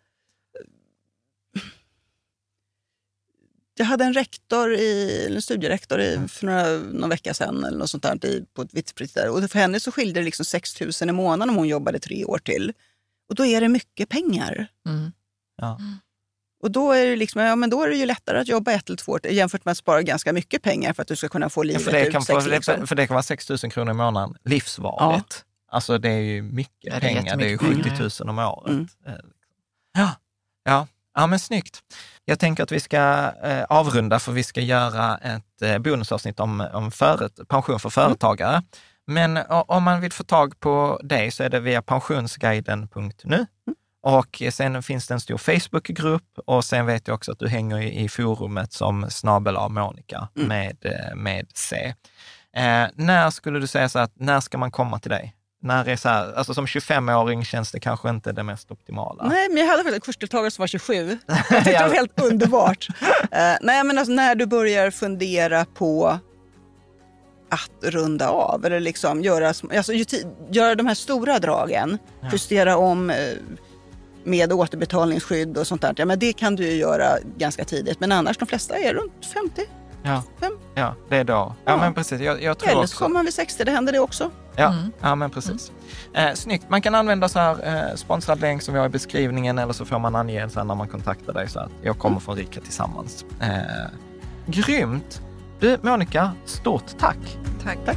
Jag hade en rektor, i, en studierektor i, för några, någon vecka sedan eller något sånt där, i, på ett vitt där. Och för henne så skilde det liksom 6 000 i månaden om hon jobbade tre år till. Och då är det mycket pengar. Mm. Ja. Och då är, det liksom, ja, men då är det ju lättare att jobba ett eller två år jämfört med att spara ganska mycket pengar för att du ska kunna få Ja, livet för, det ut. kan, sex, för, det, liksom. för det kan vara 6 000 kronor i månaden livsvarigt. Alltså det är ju mycket Ja, det är pengar, det är ju jättemycket 70 000 om året. Mm. Eh, Ja, ja. ja, men snyggt. Jag tänker att vi ska eh, avrunda för vi ska göra ett eh, bonusavsnitt om, om föret, pension för företagare. Men o- om man vill få tag på dig så är det via pensionsguiden.nu. Och sen finns det en stor Facebookgrupp och sen vet jag också att du hänger i, i forumet som snabel av Monica med, eh, med C. Eh, när skulle du säga så att, när ska man komma till dig? När är så här, alltså som 25-åring känns det kanske inte det mest optimala. Nej, men jag hade en kursdeltagare som var 27. Jag tyckte det var helt underbart. Eh, nej, men alltså, när du börjar fundera på att runda av eller liksom göra, alltså, göra de här stora dragen, justera om eh, med återbetalningsskydd och sånt där. Ja, men det kan du ju göra ganska tidigt. Men annars, de flesta är runt 50. Ja, Fem. ja det är då. Ja, Ja. men precis. Jag, jag tror Eller så också. kommer man vid 60, det händer det också. Ja, ja men precis. Eh, snyggt. Man kan använda så här eh, sponsrad länk som vi har i beskrivningen eller så får man ange sen när man kontaktar dig så att jag kommer från Rika Tillsammans. Eh, grymt! Du Monica, stort tack! Tack. Tack.